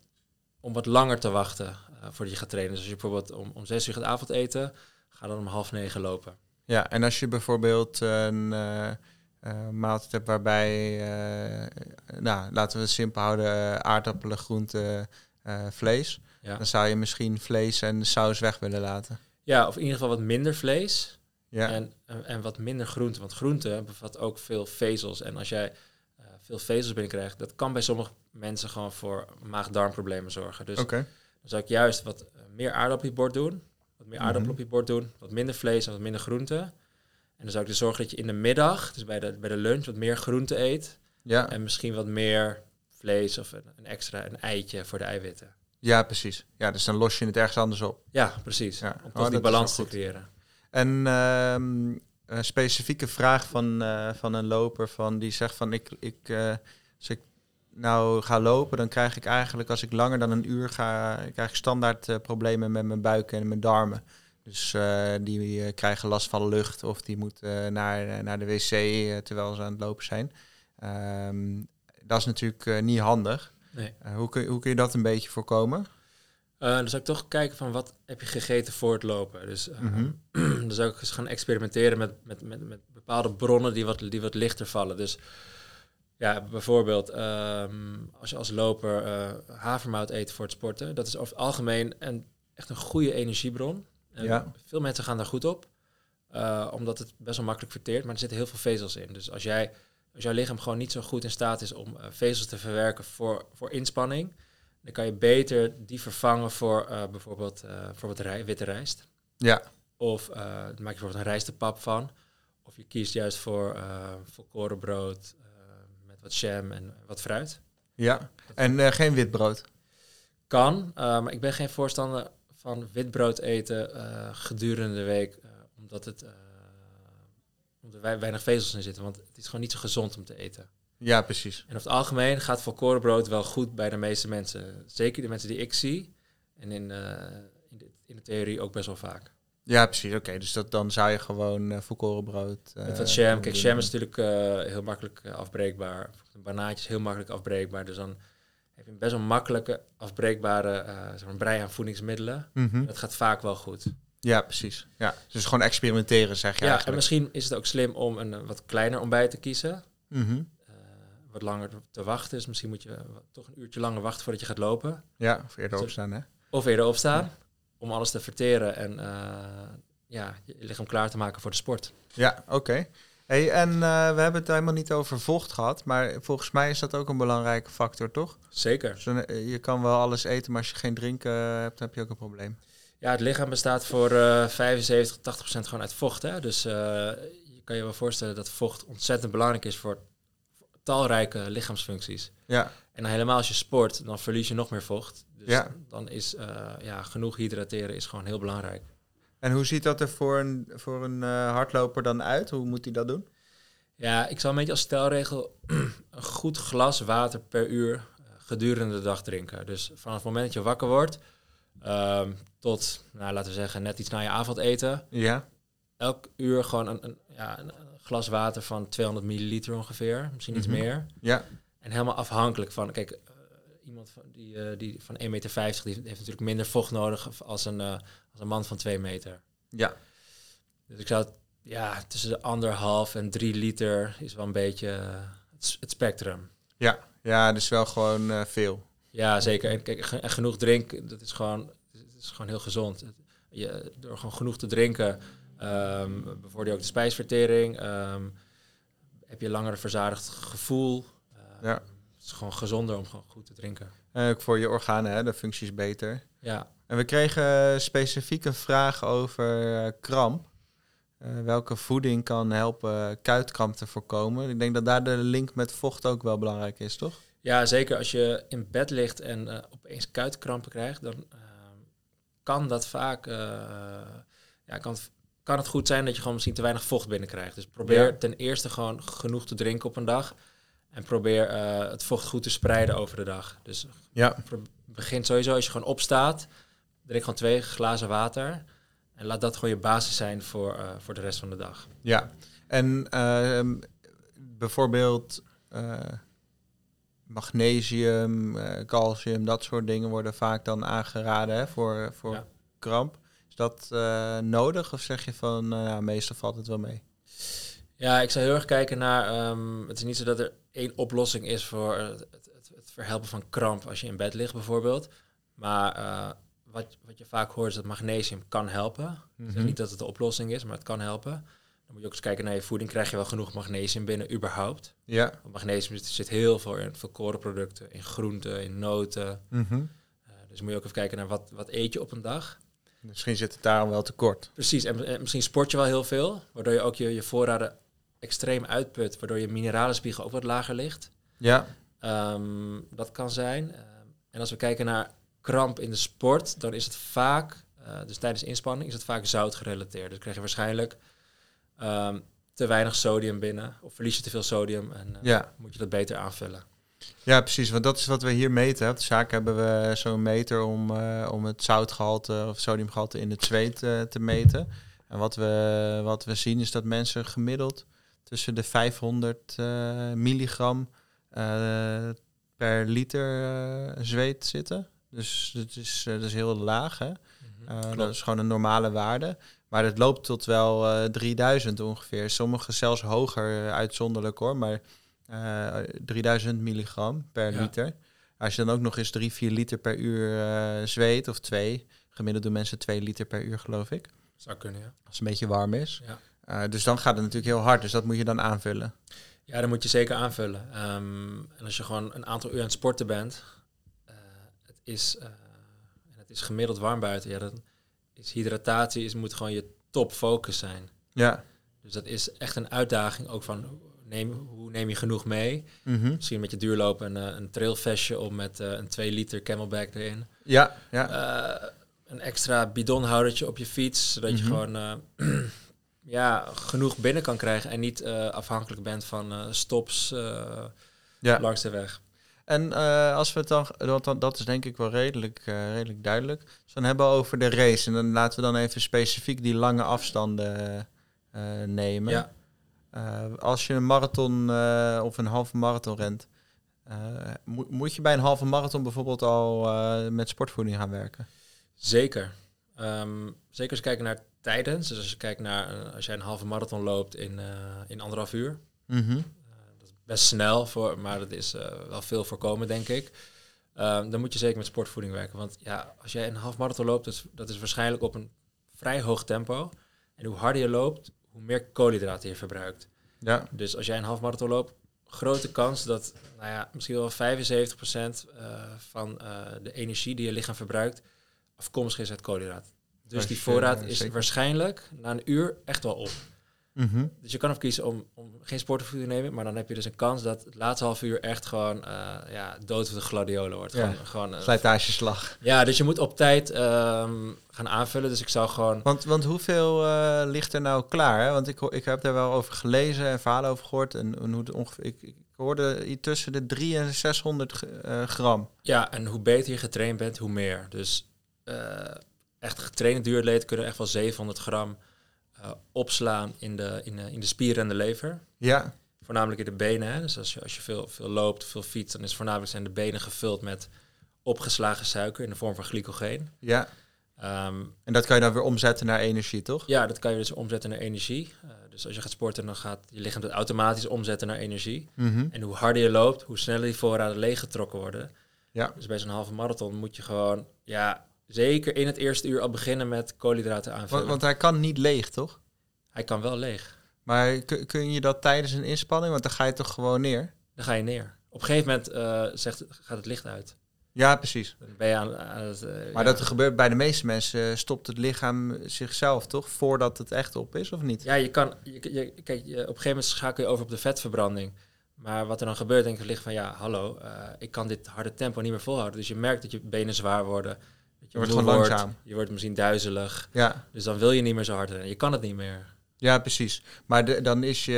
om wat langer te wachten eh, voordat je gaat trainen. Dus als je bijvoorbeeld om, om 6 uur gaat avondeten, ga dan om half negen lopen. Ja, en als je bijvoorbeeld een maaltijd hebt waarbij, eh, nou, laten we het simpel houden, eh, aardappelen, groenten, eh, vlees. Ja. Dan zou je misschien vlees en de saus weg willen laten. ja, of in ieder geval wat minder vlees. Ja, En, en, wat minder groente. Want groente bevat ook veel vezels. En als jij eh, veel vezels binnenkrijgt, dat kan bij sommige mensen gewoon voor maag-darmproblemen zorgen. Dus dan zou ik juist wat eh, meer aardappel op je bord doen. Wat meer aardappel Mhm. op je bord doen. Wat minder vlees en wat minder groente. En dan zou ik dus zorgen dat je in de middag, dus bij de, bij de lunch, wat meer groente eet. Ja, En misschien wat meer vlees of een, een extra een eitje voor de eiwitten. ja, precies. Ja, dus dan los je het ergens anders op. Ja, precies. Ja. Om Oh, toch dat die balans te creëren. En ehm, een specifieke vraag van, eh, van een loper van die zegt van ik, ik eh, als ik nou ga lopen, dan krijg ik eigenlijk als ik langer dan een uur ga, krijg ik standaard eh, problemen met mijn buik en mijn darmen. Dus eh, die eh, krijgen last van lucht of die moeten naar, naar de wc eh, terwijl ze aan het lopen zijn. Ehm, dat is natuurlijk eh, niet handig. Nee. Eh, hoe, kun, je- hoe kun je dat een beetje voorkomen? Eh, dan zou ik toch kijken van wat heb je gegeten voor het lopen. Dus eh, Mhm. [CLEARS THROAT] dan zou ik eens gaan experimenteren met, met, met, met bepaalde bronnen die wat, die wat lichter vallen. Dus ja, bijvoorbeeld ehm, als je als loper eh, havermout eet voor het sporten. Dat is over het algemeen een, echt een goede energiebron. En Ja. Veel mensen gaan daar goed op. eh, omdat het best wel makkelijk verteert. Maar er zitten heel veel vezels in. Dus als, jij, als jouw lichaam gewoon niet zo goed in staat is om eh, vezels te verwerken voor, voor inspanning Dan kan je beter die vervangen voor uh, bijvoorbeeld, bijvoorbeeld rij, witte rijst. Ja. Of maak je bijvoorbeeld een rijstepap van. Of je kiest juist voor volkorenbrood met wat jam en wat fruit. Ja, en geen wit brood? Kan, maar ik ben geen voorstander van wit brood eten gedurende de week. omdat het omdat er weinig vezels in zitten. Want het is gewoon niet zo gezond om te eten. Ja, precies. En over het algemeen gaat volkorenbrood wel goed bij de meeste mensen. Zeker de mensen die ik zie. En in, uh, in, de, in, de, theorie ook best wel vaak. Ja, precies. Oké, dus dat, dan zou je gewoon uh, volkorenbrood... Uh, Met wat jam. Kijk, jam is natuurlijk heel makkelijk afbreekbaar. Een banaatje is heel makkelijk afbreekbaar. Dus dan heb je een best wel makkelijke afbreekbare zeg maar, brei aan voedingsmiddelen. Mm -hmm. Dat gaat vaak wel goed. Ja, precies. Ja, dus gewoon experimenteren, zeg je Ja, eigenlijk. en misschien is het ook slim om een wat kleiner ontbijt te kiezen. Mm -hmm. uh, wat langer te wachten. Dus misschien moet je toch een uurtje langer wachten voordat je gaat lopen. Ja, of eerder opstaan, hè? Of eerder opstaan. Ja. Om alles te verteren en uh, ja, je lichaam klaar te maken voor de sport. Ja, oké. Okay. Hey, en uh, we hebben het helemaal niet over vocht gehad, maar volgens mij is dat ook een belangrijke factor, toch? Zeker. Dus je kan wel alles eten, maar als je geen drinken hebt, heb je ook een probleem. Ja, het lichaam bestaat voor uh, 75 tot 80 procent gewoon uit vocht. Hè? Dus je kan je wel voorstellen dat vocht ontzettend belangrijk is voor, talrijke lichaamsfuncties. Ja. En dan helemaal als je sport, dan verlies je nog meer vocht. Dus ja. dan is ja, genoeg hydrateren is gewoon heel belangrijk. En hoe ziet dat er voor een, voor een uh, hardloper dan uit? Hoe moet hij dat doen? Ja, ik zal een beetje als stelregel [CLEARS THROAT] een goed glas water per uur uh, gedurende de dag drinken. Dus vanaf het moment dat je wakker wordt, um, tot, nou, laten we zeggen, net iets na je avondeten. Ja. Elk uur gewoon een, een, ja, een glas water van 200 milliliter ongeveer, misschien iets Mhm. meer. Ja. En helemaal afhankelijk van, kijk, uh, iemand van, die, uh, die van 1,50 meter, die heeft natuurlijk minder vocht nodig als een, uh, als een man van 2 meter. Ja. Dus ik zou, ja, tussen de anderhalf en drie liter is wel een beetje het, het spectrum. Ja. Ja, dus wel gewoon uh, veel. Ja, zeker. En, kijk, en genoeg drinken, dat is gewoon, dat is gewoon heel gezond. Je, door gewoon genoeg te drinken, um, bevorder je ook de spijsvertering. Um, heb je langer verzadigd gevoel. Uh, ja. Het is gewoon gezonder om gewoon goed te drinken. En ook voor je organen, hè, de functie is beter. Ja. En we kregen specifieke vragen over uh, kramp. Uh, welke voeding kan helpen kuitkramp te voorkomen? Ik denk dat daar de link met vocht ook wel belangrijk is, toch? Ja, zeker. Als je in bed ligt en uh, opeens kuitkrampen krijgt, dan uh, kan dat vaak. Ja, kan, kan het goed zijn dat je gewoon misschien te weinig vocht binnenkrijgt. Dus probeer Ja. ten eerste gewoon genoeg te drinken op een dag. En probeer het vocht goed te spreiden over de dag. Dus Ja. begin sowieso als je gewoon opstaat. Drink gewoon twee glazen water. En laat dat gewoon je basis zijn voor, uh, voor de rest van de dag. Ja. En uh, bijvoorbeeld uh, magnesium, uh, calcium, dat soort dingen worden vaak dan aangeraden hè, voor, voor Ja. kramp. Is dat nodig of zeg je van, ja, meestal valt het wel mee? Ja, ik zou heel erg kijken naar. Um, het is niet zo dat er één oplossing is voor het, het, het verhelpen van kramp als je in bed ligt, bijvoorbeeld. Maar wat, wat je vaak hoort is dat magnesium kan helpen. Ik zeg niet dat het de oplossing is, maar het kan helpen. Dan moet je ook eens kijken naar je voeding. Krijg je wel genoeg magnesium binnen, überhaupt? Ja. Want magnesium zit heel veel in volkorenproducten, in groenten, in noten. Mm-hmm. Uh, dus moet je ook even kijken naar wat, wat eet je op een dag. Misschien zit het daarom wel tekort. Precies, en, en misschien sport je wel heel veel, waardoor je ook je, je voorraden extreem uitput, waardoor je mineralenspiegel ook wat lager ligt. Ja. Um, dat kan zijn. Um, en als we kijken naar kramp in de sport, dan is het vaak, uh, dus tijdens inspanning, is het vaak zout gerelateerd. Dus krijg je waarschijnlijk um, te weinig sodium binnen, of verlies je te veel sodium en uh, ja. moet je dat beter aanvullen. Ja, precies. Want dat is wat we hier meten. Op de zaak hebben we zo'n meter om, uh, om het zoutgehalte of sodiumgehalte in het zweet te meten. En wat we, wat we zien is dat mensen gemiddeld tussen de 500 uh, milligram per liter zweet zitten. Dus dat is, dat is heel laag. Hè? Mm-hmm. dat is gewoon een normale waarde. Maar het loopt tot wel uh, 3000 ongeveer. Sommige zelfs hoger, uitzonderlijk hoor. Maar uh, 3000 milligram per ja. liter. Als je dan ook nog eens 3, 4 liter per uur zweet, of 2. Gemiddeld doen mensen 2 liter per uur, geloof ik. Zou kunnen, ja. Als het een beetje warm is. Ja. Dus dan gaat het natuurlijk heel hard. Dus dat moet je dan aanvullen. Ja, dat moet je zeker aanvullen. Um, en als je gewoon een aantal uur aan het sporten bent, is, uh, en het is gemiddeld warm buiten, ja, dan is hydratatie is, moet gewoon je top focus zijn. Ja. Dus dat is echt een uitdaging ook van neem, hoe neem je genoeg mee? Mhm. Misschien met je duurlopen een, uh, een trailvestje om met uh, een 2 liter camelback erin. Ja, ja. Uh, een extra bidonhoudertje op je fiets, zodat je Mhm. gewoon [CLEARS THROAT] ja, genoeg binnen kan krijgen en niet afhankelijk bent van stops ja. langs de weg. En uh, als we het dan, want dan, dat is denk ik wel redelijk, uh, redelijk duidelijk. Als we dan hebben over de race, en dan laten we dan even specifiek die lange afstanden uh, nemen. Ja. als je een marathon of een halve marathon rent, mo moet je bij een halve marathon bijvoorbeeld al met sportvoeding gaan werken? Zeker. Um, zeker als je kijkt naar tijdens. Dus als je kijkt naar als jij een halve marathon loopt in, in anderhalf uur. Mm -hmm best snel, voor, maar dat is uh, wel veel voorkomen, denk ik. Um, dan moet je zeker met sportvoeding werken. Want ja, als jij een half marathon loopt, dat is, dat is waarschijnlijk op een vrij hoog tempo. En hoe harder je loopt, hoe meer koolhydraten je verbruikt. Ja. Dus als jij een half marathon loopt, grote kans dat nou ja, misschien wel 75% uh, van uh, de energie die je lichaam verbruikt afkomstig is uit koolhydraten. Dus die voorraad is waarschijnlijk na een uur echt wel op. Mhm. Dus je kan ervoor kiezen om, om geen sportvoeding te nemen, maar dan heb je dus een kans dat het laatste half uur echt gewoon eh, ja, dood voor de gladiolen wordt. Ja. Gewoon, gewoon, eh, Slijtageslag. ja, dus je moet op tijd ehm, gaan aanvullen. Dus ik zou gewoon... Want, want hoeveel eh, ligt er nou klaar? Hè? Want ik, ik heb daar wel over gelezen en verhalen over gehoord. En, en hoe het ongeveer, ik, ik hoorde tussen de 3 en 600 g- eh, gram. Ja, en hoe beter je getraind bent, hoe meer. Dus echt getrainde duuratleten kunnen echt wel 700 gram opslaan in de, in, de, in de spieren en de lever. Ja, Voornamelijk in de benen. Hè? Dus als je, als je veel, veel loopt, veel fietst, dan is voornamelijk zijn de benen gevuld met opgeslagen suiker in de vorm van glycogeen. ja. Ehm, En dat kan je dan weer omzetten naar energie, toch? ja, dat kan je dus omzetten naar energie. Eh, dus als je gaat sporten, dan gaat je lichaam dat automatisch omzetten naar energie. Mhm. En hoe harder je loopt, hoe sneller die voorraden leeggetrokken worden. Ja. Dus bij zo'n halve marathon moet je gewoon, ja, zeker in het eerste uur al beginnen met koolhydraten aanvullen. Want, want hij kan niet leeg, toch? Hij kan wel leeg. Maar kun, je dat tijdens een inspanning? Want dan ga je toch gewoon neer? Dan ga je neer. Op een gegeven moment eh, zegt, gaat het licht uit. Ja, precies. Dan ben je aan, aan het... eh, Maar ja. dat gebeurt bij de meeste mensen. eh, Stopt het lichaam zichzelf, toch? Voordat het echt op is, of niet? Ja, je kan... Je, je- kijk, je, op een gegeven moment schakel je over op de vetverbranding. Maar wat er dan gebeurt, denk ik, ligt van... Ja, hallo, ik kan dit harde tempo niet meer volhouden. Dus je merkt dat je benen zwaar worden. Je wordt gewoon langzaam. Je wordt misschien duizelig. Ja, Dus dan wil je niet meer zo hard rennen. Je kan het niet meer. ja precies. Maar de- dan is je,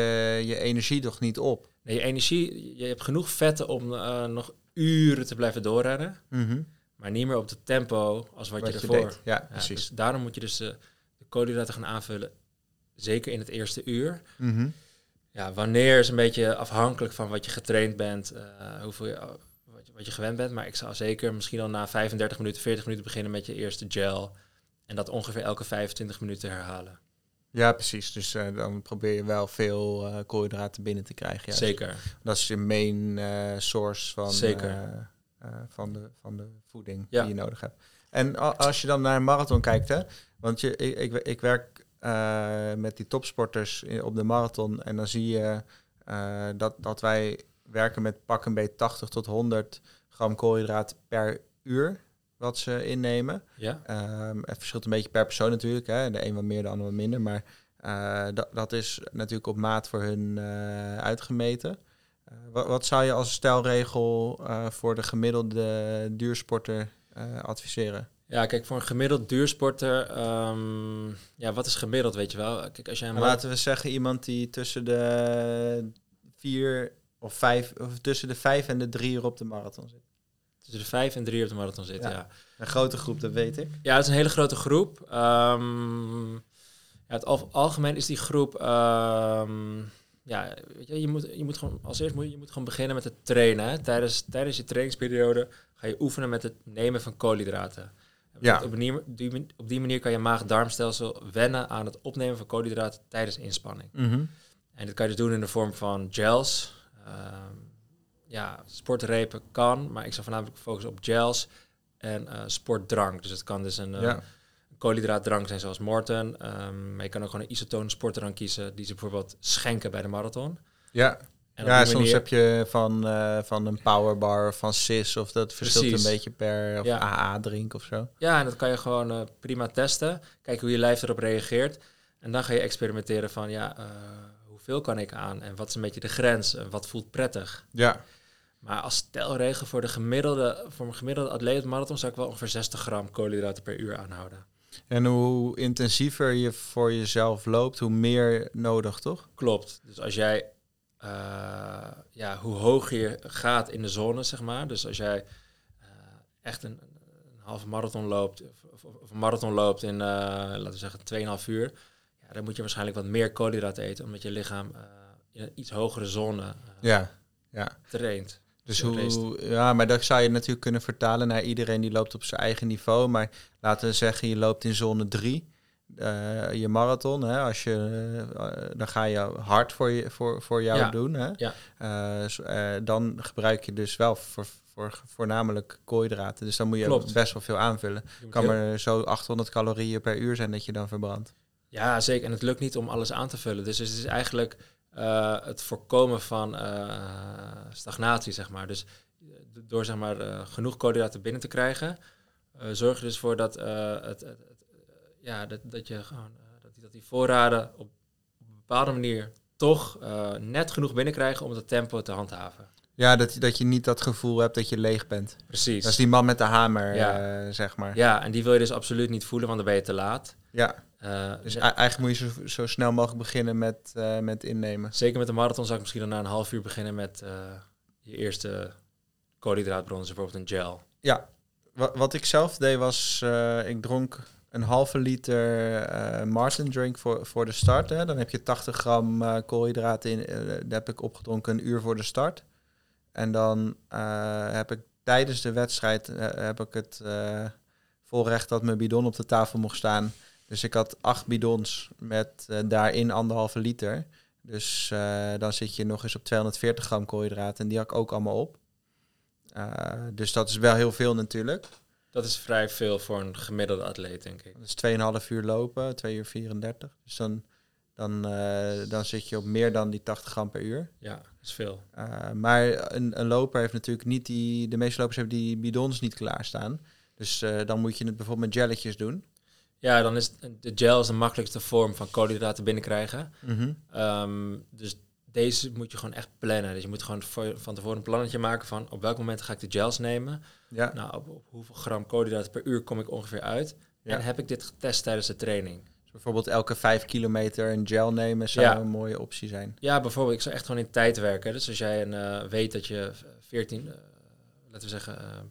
je energie toch niet op? Nee, je energie... Je hebt genoeg vetten om eh, nog uren te blijven doorrennen. Mhm. Maar niet meer op het tempo als wat, Wat je ervoor... Ja, Ja, precies. dus daarom moet je dus de, de koolhydraten gaan aanvullen. Zeker in het eerste uur. Mhm. Ja, wanneer is een beetje afhankelijk van wat je getraind bent, eh, hoeveel je, wat, je, gewend bent. Maar ik zou zeker misschien al na 35 minuten, 40 minuten beginnen met je eerste gel. En dat ongeveer elke 25 minuten herhalen. Ja, precies. Dus eh, dan probeer je wel veel eh, koolhydraten binnen te krijgen. juist. Zeker. Dat is je main eh, source van, Zeker. van, de, van de voeding Ja. die je nodig hebt. En als je dan naar een marathon kijkt, hè, want je, ik, ik, ik werk met die topsporters op de marathon en dan zie je dat, dat wij werken met pak een beetje 80 tot 100 gram koolhydraten per uur wat ze innemen. Ja, Ehm, het verschilt een beetje per persoon natuurlijk. Hè. De een wat meer, de ander wat minder. Maar eh, dat, dat is natuurlijk op maat voor hun eh, uitgemeten. Eh, wat, wat zou je als stelregel eh, voor de gemiddelde duursporter adviseren? ja kijk, voor een gemiddeld duursporter, ehm, ja, wat is gemiddeld, weet je wel? Kijk, als jij een Maar laten we zeggen iemand die tussen de vier of vijf, of tussen de vijf en de drie uur op de marathon zit. tussen de 5 en 3 op de marathon zit, Ja. ja. Een grote groep, dat weet ik. Ja, het is een hele grote groep. Ehm, ja, het al- algemeen is die groep. ehm, ja, weet je, je, moet, je moet gewoon als eerst moet je, je moet gewoon beginnen met het trainen. Hè. Tijdens, tijdens je trainingsperiode ga je oefenen met het nemen van koolhydraten. Ja. Op, die, manier- die, op die manier kan je maag-darmstelsel wennen aan het opnemen van koolhydraten tijdens inspanning. En dat kan je dus doen in de vorm van gels. Ehm, ja, sportrepen kan, maar ik zou voornamelijk focussen op gels en eh, sportdrank. Dus het kan dus een, eh, Ja. koolhydraatdrank zijn zoals Morten. ehm, maar je kan ook gewoon een isotone sportdrank kiezen die ze bijvoorbeeld schenken bij de marathon. Ja, En ja, soms manier- heb je van, eh, van een powerbar of van SIS of dat verschilt Precies. een beetje per of Ja. AA drink of zo. Ja, en dat kan je gewoon prima testen. Kijken hoe je lijf erop reageert. En dan ga je experimenteren van, ja, hoeveel kan ik aan? En wat is een beetje de grens? En wat voelt prettig? Ja. Maar als stelregel voor de gemiddelde, voor een gemiddelde atleet marathon zou ik wel ongeveer 60 gram koolhydraten per uur aanhouden. En hoe intensiever je voor jezelf loopt, hoe meer nodig, toch? Klopt. Dus als jij, eh, ja, hoe hoger je gaat in de zone, zeg maar. Dus als jij eh, echt een, een halve marathon loopt, of, of- of een marathon loopt in, eh, laten we zeggen, 2,5 uur. Ja, dan moet je waarschijnlijk wat meer koolhydraten eten, omdat je lichaam eh, in een iets hogere zone eh, Ja. ja. traint. Dus hoe, ja, maar dat zou je natuurlijk kunnen vertalen naar iedereen die loopt op zijn eigen niveau. Maar laten we zeggen, je loopt in zone 3, je marathon. Hè, als je, eh, dan ga je hard voor, je, voor, voor jou Ja. doen. Hè. Ja. Eh, eh, dan gebruik je dus wel voor, voor, voornamelijk koolhydraten. Dus dan moet je Klopt. best wel veel aanvullen. Kan maar zo 800 calorieën per uur zijn dat je dan verbrandt. Ja, zeker. En het lukt niet om alles aan te vullen. Dus het is eigenlijk eh, het voorkomen van eh, stagnatie, zeg maar. Dus eh, door zeg maar, genoeg koolhydraten binnen te krijgen, zorg je dus voor dat, het, het, ja, dat, dat, je gewoon, dat, die, dat die voorraden op, een bepaalde manier toch net genoeg binnenkrijgen om het tempo te handhaven. Ja, dat, dat je niet dat gevoel hebt dat je leeg bent. Precies. Dat is die man met de hamer, Ja. zeg maar. Ja, en die wil je dus absoluut niet voelen, want dan ben je te laat. Ja, Eh, dus eigenlijk moet je zo, zo snel mogelijk beginnen met, eh, met innemen. Zeker met de marathon zou ik misschien dan na een half uur beginnen met eh, je eerste koolhydraatbron, dus bijvoorbeeld een gel. Ja, wat, wat ik zelf deed was, ik dronk een halve liter Martin drink voor, voor de start. Hè. Dan heb je 80 gram koolhydraten in. dat heb ik opgedronken een uur voor de start. En dan heb ik tijdens de wedstrijd heb ik het eh vol recht dat mijn bidon op de tafel mocht staan. Dus ik had acht bidons met eh, daarin anderhalve liter. Dus eh, dan zit je nog eens op 240 gram koolhydraten. En die had ik ook allemaal op. Eh, dus dat is wel heel veel natuurlijk. Dat is vrij veel voor een gemiddelde atleet, denk ik. Dat is 2,5 uur lopen, 2 uur 34. Dus dan, dan, dan zit je op meer dan die 80 gram per uur. Ja, dat is veel. Maar een, een loper heeft natuurlijk niet die... De meeste lopers hebben die bidons niet klaarstaan. Dus dan moet je het bijvoorbeeld met jelletjes doen. Ja, dan is de gel is de makkelijkste vorm van koolhydraten binnenkrijgen. Mhm. Ehm, dus deze moet je gewoon echt plannen. Dus je moet gewoon voor, van tevoren een plannetje maken van op welk moment ga ik de gels nemen. Ja. Nou, op, op hoeveel gram koolhydraten per uur kom ik ongeveer uit. Ja. En heb ik dit getest tijdens de training? Dus bijvoorbeeld elke 5 kilometer een gel nemen zou Ja. een mooie optie zijn. Ja, bijvoorbeeld, ik zou echt gewoon in tijd werken. Dus als jij een, eh, weet dat je 14, eh, laten we zeggen, ehm,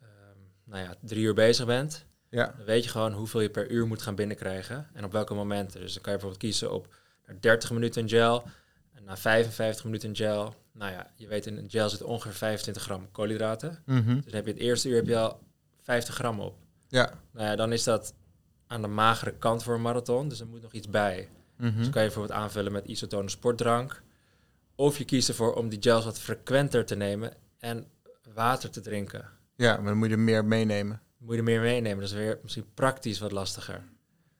ehm, nou ja, drie uur bezig bent, Ja. dan weet je gewoon hoeveel je per uur moet gaan binnenkrijgen en op welke momenten. Dus dan kan je bijvoorbeeld kiezen op naar 30 minuten een gel en na 55 minuten een gel. Nou ja, je weet in een gel zit ongeveer 25 gram koolhydraten. Mhm. Dus dan heb je het eerste uur heb je al 50 gram op. Ja. Nou ja, dan is dat aan de magere kant voor een marathon, dus er moet nog iets bij. Mhm. Dus kan je bijvoorbeeld aanvullen met isotone sportdrank. Of je kiest ervoor om die gels wat frequenter te nemen en water te drinken. Ja, maar dan moet je er meer meenemen. Moet je er meer meenemen. Dat is weer misschien praktisch wat lastiger.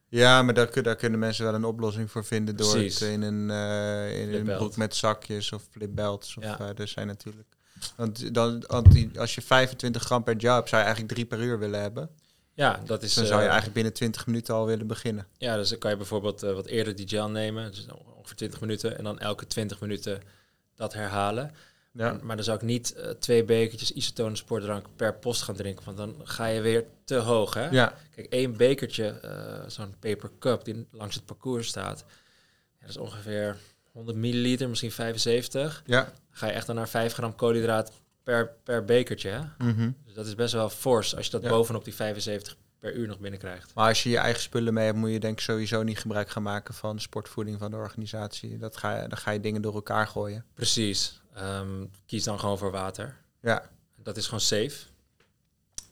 Ja, maar daar, daar kunnen mensen wel een oplossing voor vinden door Precies. het in een, eh, in een broek met zakjes of flipbelts. Of, Ja. er zijn natuurlijk. Want, dan, want die, als je 25 gram per job zou je eigenlijk drie per uur willen hebben. Ja, dat is. Dan zou je eh, eigenlijk binnen 20 minuten al willen beginnen. Ja, dus dan kan je bijvoorbeeld wat eerder die gel nemen. Dus ongeveer 20 minuten. En dan elke 20 minuten dat herhalen. Ja. Maar dan zou ik niet eh, twee bekertjes isotone sportdrank per post gaan drinken. Want dan ga je weer te hoog. Hè? Ja, Kijk, één bekertje, eh, zo'n paper cup die langs het parcours staat. Ja, dat is ongeveer 100 milliliter, misschien 75. ja. Dan ga je echt dan naar 5 gram koolhydraat per, per bekertje. Hè? Mhm. Dus dat is best wel fors als je dat Ja. bovenop die 75 per uur nog binnenkrijgt. Maar als je je eigen spullen mee hebt, moet je denk ik sowieso niet gebruik gaan maken van sportvoeding van de organisatie. Dat ga je, dan ga je dingen door elkaar gooien. Precies. Ehm, kies dan gewoon voor water. Ja. Dat is gewoon safe.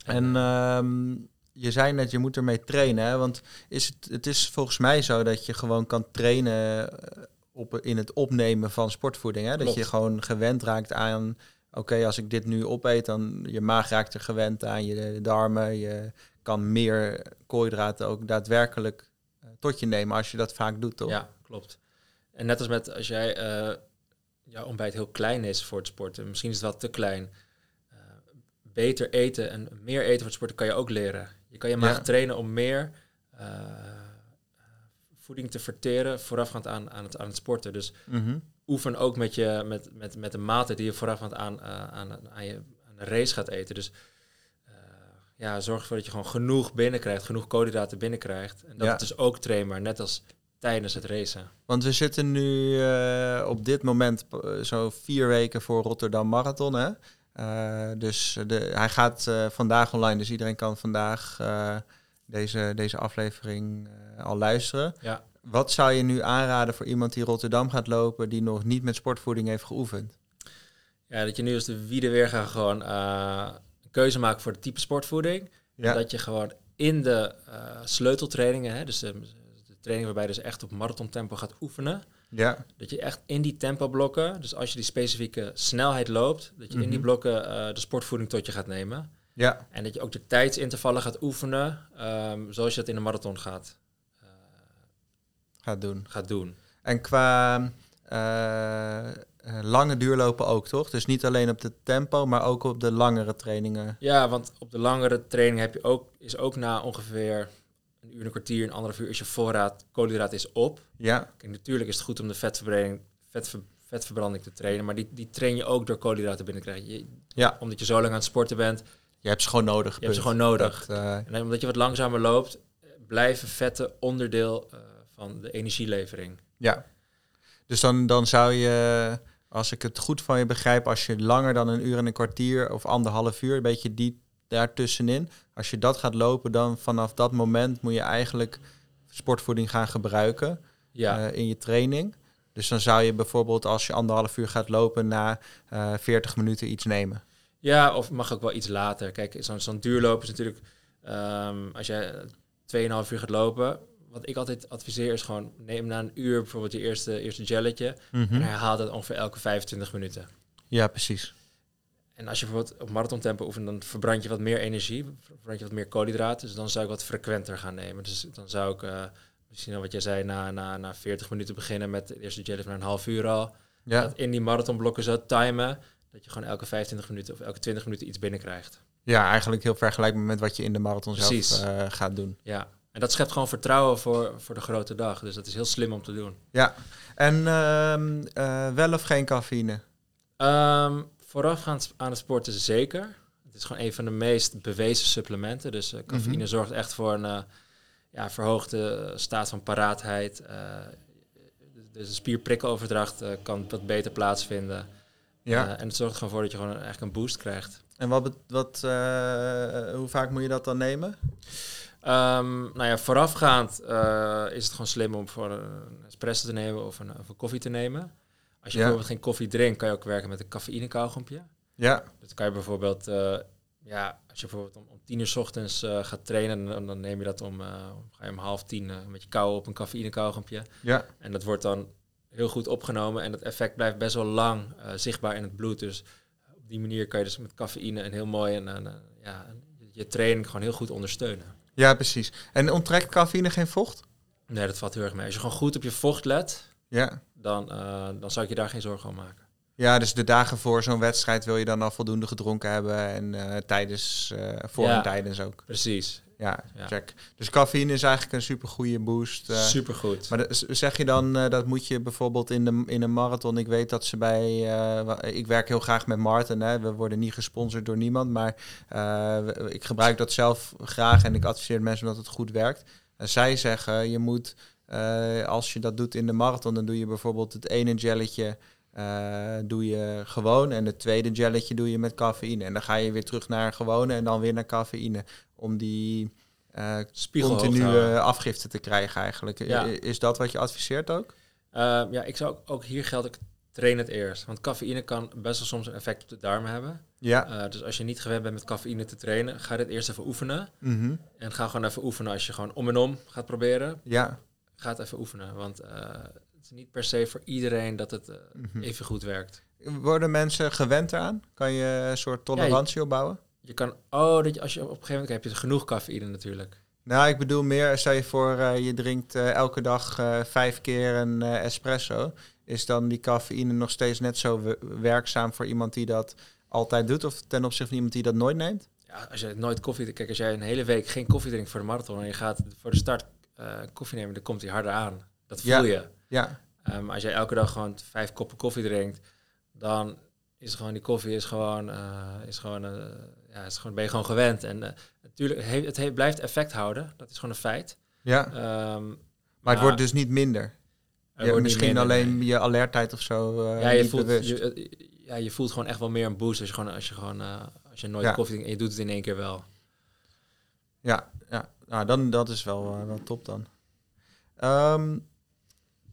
En ehm, je zei net, je moet ermee trainen. Hè? Want is het, het is volgens mij zo dat je gewoon kan trainen eh, op, in het opnemen van sportvoeding. Hè? Dat Klopt. je gewoon gewend raakt aan, oké, als ik dit nu opeet, dan je maag raakt er gewend aan, je darmen. Je kan meer koolhydraten ook daadwerkelijk eh, tot je nemen als je dat vaak doet, toch? Ja, klopt. En net als met als jij eh, jouw ontbijt heel klein is voor het sporten, misschien is het wel te klein. Uh, beter eten en meer eten voor het sporten kan je ook leren. Je kan je maag Ja. trainen om meer eh, voeding te verteren voorafgaand aan, aan, het, aan het sporten. Dus Mhm. oefen ook met, je, met, met, met de mate die je voorafgaand aan, eh, aan, aan, je, aan de race gaat eten. Dus eh, ja, zorg ervoor dat je gewoon genoeg binnenkrijgt, genoeg koolhydraten binnenkrijgt. En dat Ja. het dus ook trainbaar, net als tijdens het racen. Want we zitten nu eh, op dit moment eh, zo vier weken voor Rotterdam Marathon. Hè? Eh, dus de, hij gaat vandaag online, dus iedereen kan vandaag deze, deze aflevering al luisteren. Ja. Wat zou je nu aanraden voor iemand die Rotterdam gaat lopen, die nog niet met sportvoeding heeft geoefend? Ja, dat je nu als de wiede weer gaat gewoon een keuze maken voor de type sportvoeding. Ja, En dat je gewoon in de sleuteltrainingen, hè, dus de training waarbij je dus echt op marathontempo gaat oefenen, ja, dat je echt in die tempoblokken, dus als je die specifieke snelheid loopt, dat je in die Mhm. blokken eh, de sportvoeding tot je gaat nemen. ja, En dat je ook de tijdsintervallen gaat oefenen, ehm, zoals je dat in de marathon gaat, eh, gaat doen. gaat doen. En qua eh, lange duurlopen ook, toch? Dus niet alleen op de tempo, maar ook op de langere trainingen. Ja, want op de langere training heb je ook, is ook na ongeveer een uur, een kwartier, een anderhalf uur, is je voorraad koolhydraat is op. Ja, Kijk, natuurlijk is het goed om de vetverbranding, vetver, vetverbranding te trainen, maar die, die train je ook door koolhydraten binnenkrijgen. Je, Ja. Omdat je zo lang aan het sporten bent, je hebt ze gewoon nodig. je hebt ze gewoon nodig. Dat, eh, En omdat je wat langzamer loopt, blijven vetten onderdeel eh, van de energielevering. Ja. Dus dan, dan zou je, als ik het goed van je begrijp, als je langer dan een uur en een kwartier of anderhalf uur, een beetje die daartussenin, als je dat gaat lopen, dan vanaf dat moment moet je eigenlijk sportvoeding gaan gebruiken Ja, eh, in je training. Dus dan zou je bijvoorbeeld als je anderhalf uur gaat lopen, na eh 40 minuten iets nemen. ja of mag ook wel iets later. Kijk, zo'n zo'n duurloop is natuurlijk, ehm, als jij 2,5 uur gaat lopen, wat ik altijd adviseer is gewoon, neem na een uur bijvoorbeeld je eerste, eerste gelletje Mhm. en herhaal dat ongeveer elke 25 minuten. Ja, precies. En als je bijvoorbeeld op marathontempo oefent, dan verbrand je wat meer energie, verbrand je wat meer koolhydraten. Dus dan zou ik wat frequenter gaan nemen. Dus dan zou ik eh, misschien al wat jij zei, na, na, na 40 minuten beginnen met de eerste jelly van een half uur al. Ja, Dat in die marathonblokken zo timen, dat je gewoon elke 25 minuten of elke 20 minuten iets binnenkrijgt. ja eigenlijk heel vergelijkbaar met wat je in de marathon Precies. zelf eh, gaat doen. Ja. En dat schept gewoon vertrouwen voor, voor de grote dag. Dus dat is heel slim om te doen. Ja, en ehm, eh, wel of geen cafeïne? Ehm, voorafgaand aan het sporten zeker. Het is gewoon een van de meest bewezen supplementen. Dus eh, cafeïne Mhm. zorgt echt voor een eh, ja, verhoogde staat van paraatheid. Eh, dus de spierprikkeloverdracht kan wat beter plaatsvinden. Ja. En het zorgt gewoon voor dat je gewoon een, eigenlijk een boost krijgt. En wat, wat, hoe vaak moet je dat dan nemen? Ehm, nou ja, voorafgaand is het gewoon slim om voor een espresso te nemen of een, of een koffie te nemen. Als je Ja. bijvoorbeeld geen koffie drinkt, kan je ook werken met een cafeïne kauwgompje. Ja, Dat kan je bijvoorbeeld, eh, ja, als je bijvoorbeeld om, om tien uur 's ochtends eh, gaat trainen, dan, dan neem je dat om, eh, ga je om half tien met je kou op een cafeïne kauwgompje. ja, En dat wordt dan heel goed opgenomen en het effect blijft best wel lang zichtbaar in het bloed. Dus op die manier kan je dus met cafeïne een heel mooi en, en, ja, je training gewoon heel goed ondersteunen. ja, precies. En onttrekt cafeïne geen vocht? Nee, dat valt heel erg mee. Als je gewoon goed op je vocht let, Ja. dan, eh, dan zou ik je daar geen zorgen om maken. Ja, dus de dagen voor zo'n wedstrijd wil je dan al voldoende gedronken hebben en eh, tijdens, eh, voor Ja. en tijdens ook. Precies. Ja, Ja. check. Dus cafeïne is eigenlijk een super goede boost. Supergoed. Maar zeg je dan dat moet je bijvoorbeeld in, de, in een marathon? Ik weet dat ze bij. ik werk heel graag met Martin. Hè. We worden niet gesponsord door niemand. Maar ik gebruik dat zelf graag en ik adviseer mensen omdat het goed werkt. En zij zeggen je moet, eh, als je dat doet in de marathon, dan doe je bijvoorbeeld het ene gelletje. eh, doe je gewoon en het tweede gelletje doe je met cafeïne. En dan ga je weer terug naar gewone en dan weer naar cafeïne. Om die te continue afgifte te krijgen eigenlijk. Ja. Is dat wat je adviseert ook? Ehm, ja, ik zou ook, ook hier geldt, ik train het eerst. Want cafeïne kan best wel soms een effect op de darmen hebben. Ja. Dus als je niet gewend bent met cafeïne te trainen, ga dit eerst even oefenen. Mhm. En ga gewoon even oefenen als je gewoon om en om gaat proberen. Ja. Ga het even oefenen. Want eh, het is niet per se voor iedereen dat het eh, Mhm. even goed werkt. Worden mensen gewend eraan? Kan je een soort tolerantie opbouwen? Je kan, oh, dat je, als je op een gegeven moment heb je genoeg cafeïne natuurlijk. Nou, ik bedoel meer, stel je voor, eh, je drinkt elke dag vijf keer een espresso. Is dan die cafeïne nog steeds net zo we- werkzaam voor iemand die dat altijd doet? Of ten opzichte van iemand die dat nooit neemt? Ja, als je nooit koffie... Kijk, als jij een hele week geen koffie drinkt voor de marathon... en je gaat voor de start eh, koffie nemen, dan komt hij harder aan. Dat voel Ja. je. Ja, Ehm, als jij elke dag gewoon vijf koppen koffie drinkt, dan is gewoon die koffie is gewoon, eh, is gewoon, eh, ja, is gewoon, ben je gewoon gewend. En natuurlijk, he- het he- blijft effect houden. Dat is gewoon een feit. ja. Ehm, maar het wordt dus niet minder. er Ja, misschien minder, alleen nee. je alertheid of zo ja, je voelt, je, ja, je voelt gewoon echt wel meer een boost als je gewoon, als je gewoon, als je nooit Ja. koffie drinkt en je doet het in één keer wel. Ja, ja. Nou, dan, dat is wel, eh, wel top dan. Ehm,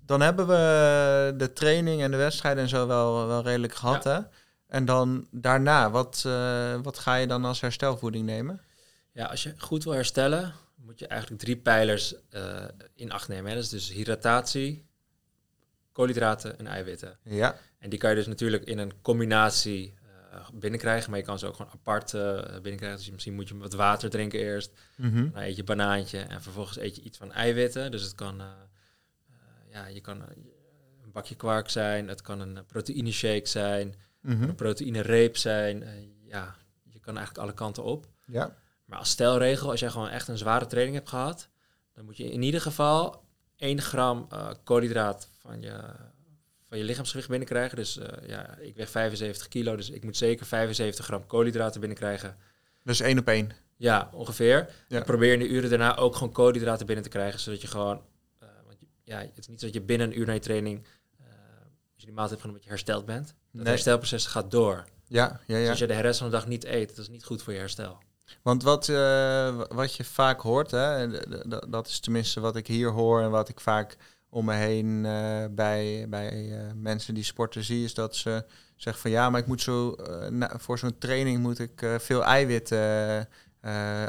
dan hebben we de training en de wedstrijden en zo wel, wel redelijk gehad, hè? En dan daarna, wat, eh, wat ga je dan als herstelvoeding nemen? Ja, als je goed wil herstellen, moet je eigenlijk drie pijlers eh, in acht nemen. Hè. Dat is dus hydratatie, koolhydraten en eiwitten. Ja, En die kan je dus natuurlijk in een combinatie binnenkrijgen, maar je kan ze ook gewoon apart eh, binnenkrijgen. Dus misschien moet je wat water drinken eerst, Mhm. dan eet je banaantje en vervolgens eet je iets van eiwitten. Dus het kan, eh, eh, ja, je kan eh, een bakje kwark zijn, het kan een proteïne shake zijn, Mhm. een proteïne reep zijn. Eh, ja, je kan eigenlijk alle kanten op. ja. Maar als stelregel, als jij gewoon echt een zware training hebt gehad, dan moet je in ieder geval 1 gram eh, koolhydraat van je, van je lichaamsgewicht binnenkrijgen. Dus eh, ja, ik weeg 75 kilo, dus ik moet zeker 75 gram koolhydraten binnenkrijgen. Dus één op één. Ja, ongeveer. Ja. En probeer in de uren daarna ook gewoon koolhydraten binnen te krijgen, zodat je gewoon... eh, want ja, het is niet zo dat je binnen een uur na je training, eh, als je die maaltijd hebt genomen, dat je hersteld bent. Het Nee. herstelproces gaat door. Ja, ja, Dus ja. als je de rest van de dag niet eet, dat is niet goed voor je herstel. Want wat, wat je vaak hoort, hè, dat is tenminste wat ik hier hoor en wat ik vaak om me heen eh, bij, bij eh, mensen die sporten zie, is dat ze zeggen van ja, maar ik moet zo eh, na- voor zo'n training moet ik veel eiwitten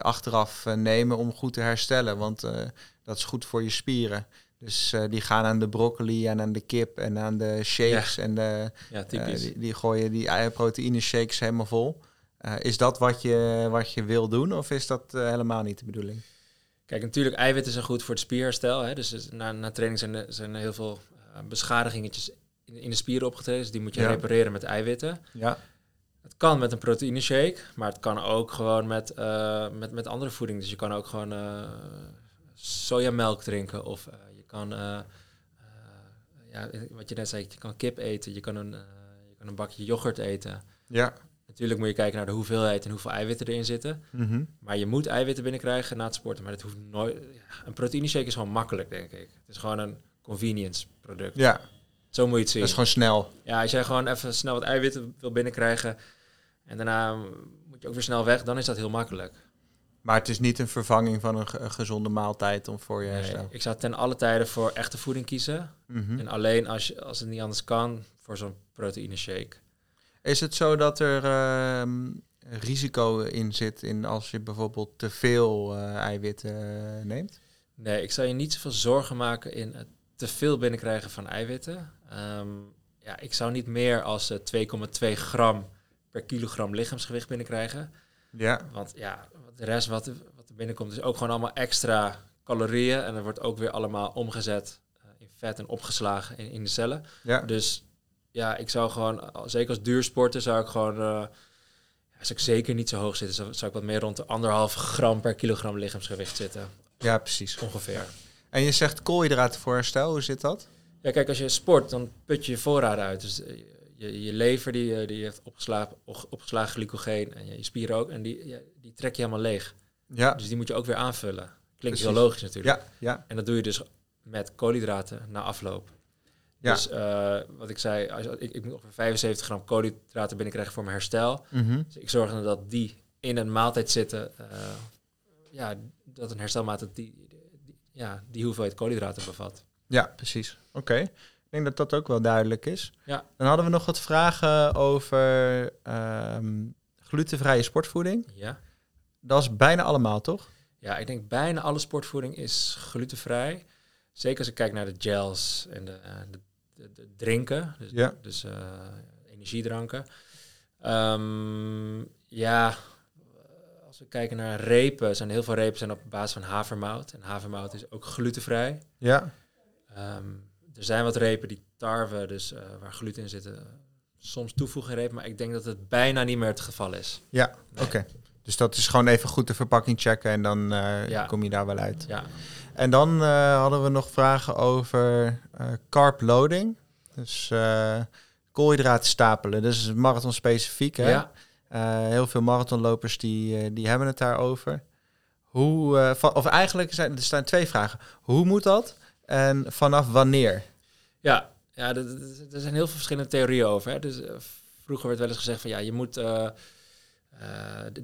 achteraf nemen om goed te herstellen, want dat is goed voor je spieren. Dus die gaan aan de broccoli en aan de kip en aan de shakes en de, Ja, die, die gooien die proteïne shakes helemaal vol. Is dat wat je, wat je wil doen of is dat helemaal niet de bedoeling? Kijk, natuurlijk, eiwitten zijn goed voor het spierherstel. Hè? Dus na, na training zijn er, zijn er heel veel uh, beschadigingetjes in, in de spieren opgetreden. Dus die moet je Ja. repareren met eiwitten. Ja. Het kan met een proteïne shake, maar het kan ook gewoon met, eh, met, met andere voeding. Dus je kan ook gewoon eh, sojamelk drinken of eh, je kan, eh, eh, ja, wat je net zei, je kan kip eten, je kan een, eh, je kan een bakje yoghurt eten. Ja. Natuurlijk moet je kijken naar de hoeveelheid en hoeveel eiwitten erin zitten. Mhm. Maar je moet eiwitten binnenkrijgen na het sporten. Maar dat hoeft nooit. Een proteïne shake is gewoon makkelijk, denk ik. Het is gewoon een convenience product. Ja, Zo moet je het zien. dat is gewoon snel. Ja, als jij gewoon even snel wat eiwitten wil binnenkrijgen en daarna moet je ook weer snel weg, dan is dat heel makkelijk. Maar het is niet een vervanging van een, ge- een gezonde maaltijd om voor je Nee, herstel. ik zou ten alle tijden voor echte voeding kiezen. Mhm. En alleen als, je, als het niet anders kan, voor zo'n proteïne shake. Is het zo dat er ehm, risico in zit in als je bijvoorbeeld te veel eh, eiwitten eh, neemt? Nee, ik zou je niet zoveel zorgen maken in het te veel binnenkrijgen van eiwitten. Ehm, ja, ik zou niet meer als eh, 2,2 gram per kilogram lichaamsgewicht binnenkrijgen. Ja. Want ja, de rest wat, wat er binnenkomt is ook gewoon allemaal extra calorieën. En dat wordt ook weer allemaal omgezet eh, in vet en opgeslagen in, in de cellen. Ja. Dus ja, ik zou gewoon, zeker als duursporter, zou ik gewoon... ja, zou ik zeker niet zo hoog zitten. Zou, zou ik wat meer rond de anderhalf gram per kilogram lichaamsgewicht zitten. ja, precies. Ongeveer. En je zegt koolhydraten voor herstel, hoe zit dat? Ja, kijk, als je sport, dan put je je voorraden uit. Dus eh, je, je lever die, eh, die heeft opgeslagen, op- opgeslagen glycogeen en je, je spieren ook. En die, die trek je helemaal leeg. Ja. Dus die moet je ook weer aanvullen. Klinkt heel Precies. logisch natuurlijk. Ja, ja. En dat doe je dus met koolhydraten na afloop. Ja. Dus eh, wat ik zei, als, ik, ik moet ongeveer 75 gram koolhydraten binnenkrijgen voor mijn herstel. Mhm. Dus ik zorg dan dat die in een maaltijd zitten. eh, ja, dat een herstelmaaltijd die, die, ja, die hoeveelheid koolhydraten bevat. Ja, precies. Oké. Ik denk dat dat ook wel duidelijk is. Ja. Dan hadden we nog wat vragen over ehm, glutenvrije sportvoeding. Ja. Dat is bijna allemaal, toch? Ja, ik denk bijna alle sportvoeding is glutenvrij. Zeker als ik kijk naar de gels en de, eh, de drinken, dus, Ja. dus eh, energiedranken. Ehm, ja, als we kijken naar repen, zijn heel veel repen zijn op basis van havermout. En havermout is ook glutenvrij. Ja. Ehm, er zijn wat repen die tarwe, dus eh, waar gluten in zitten, soms toevoegen repen. Maar ik denk dat het bijna niet meer het geval is. Ja, Nee. oké. Dus dat is gewoon even goed de verpakking checken en dan eh, Ja. kom je daar wel uit. Ja, En dan eh, hadden we nog vragen over eh, carb loading. Dus eh koolhydraten stapelen. Dus is marathon specifiek. Hè? ja. Heel veel marathonlopers die, die hebben het daarover. Hoe, van, of eigenlijk zijn er staan twee vragen. Hoe moet dat? En vanaf wanneer? Ja, ja er, zijn heel veel verschillende theorieën over. Hè. Dus, vroeger werd wel eens gezegd van ja, je moet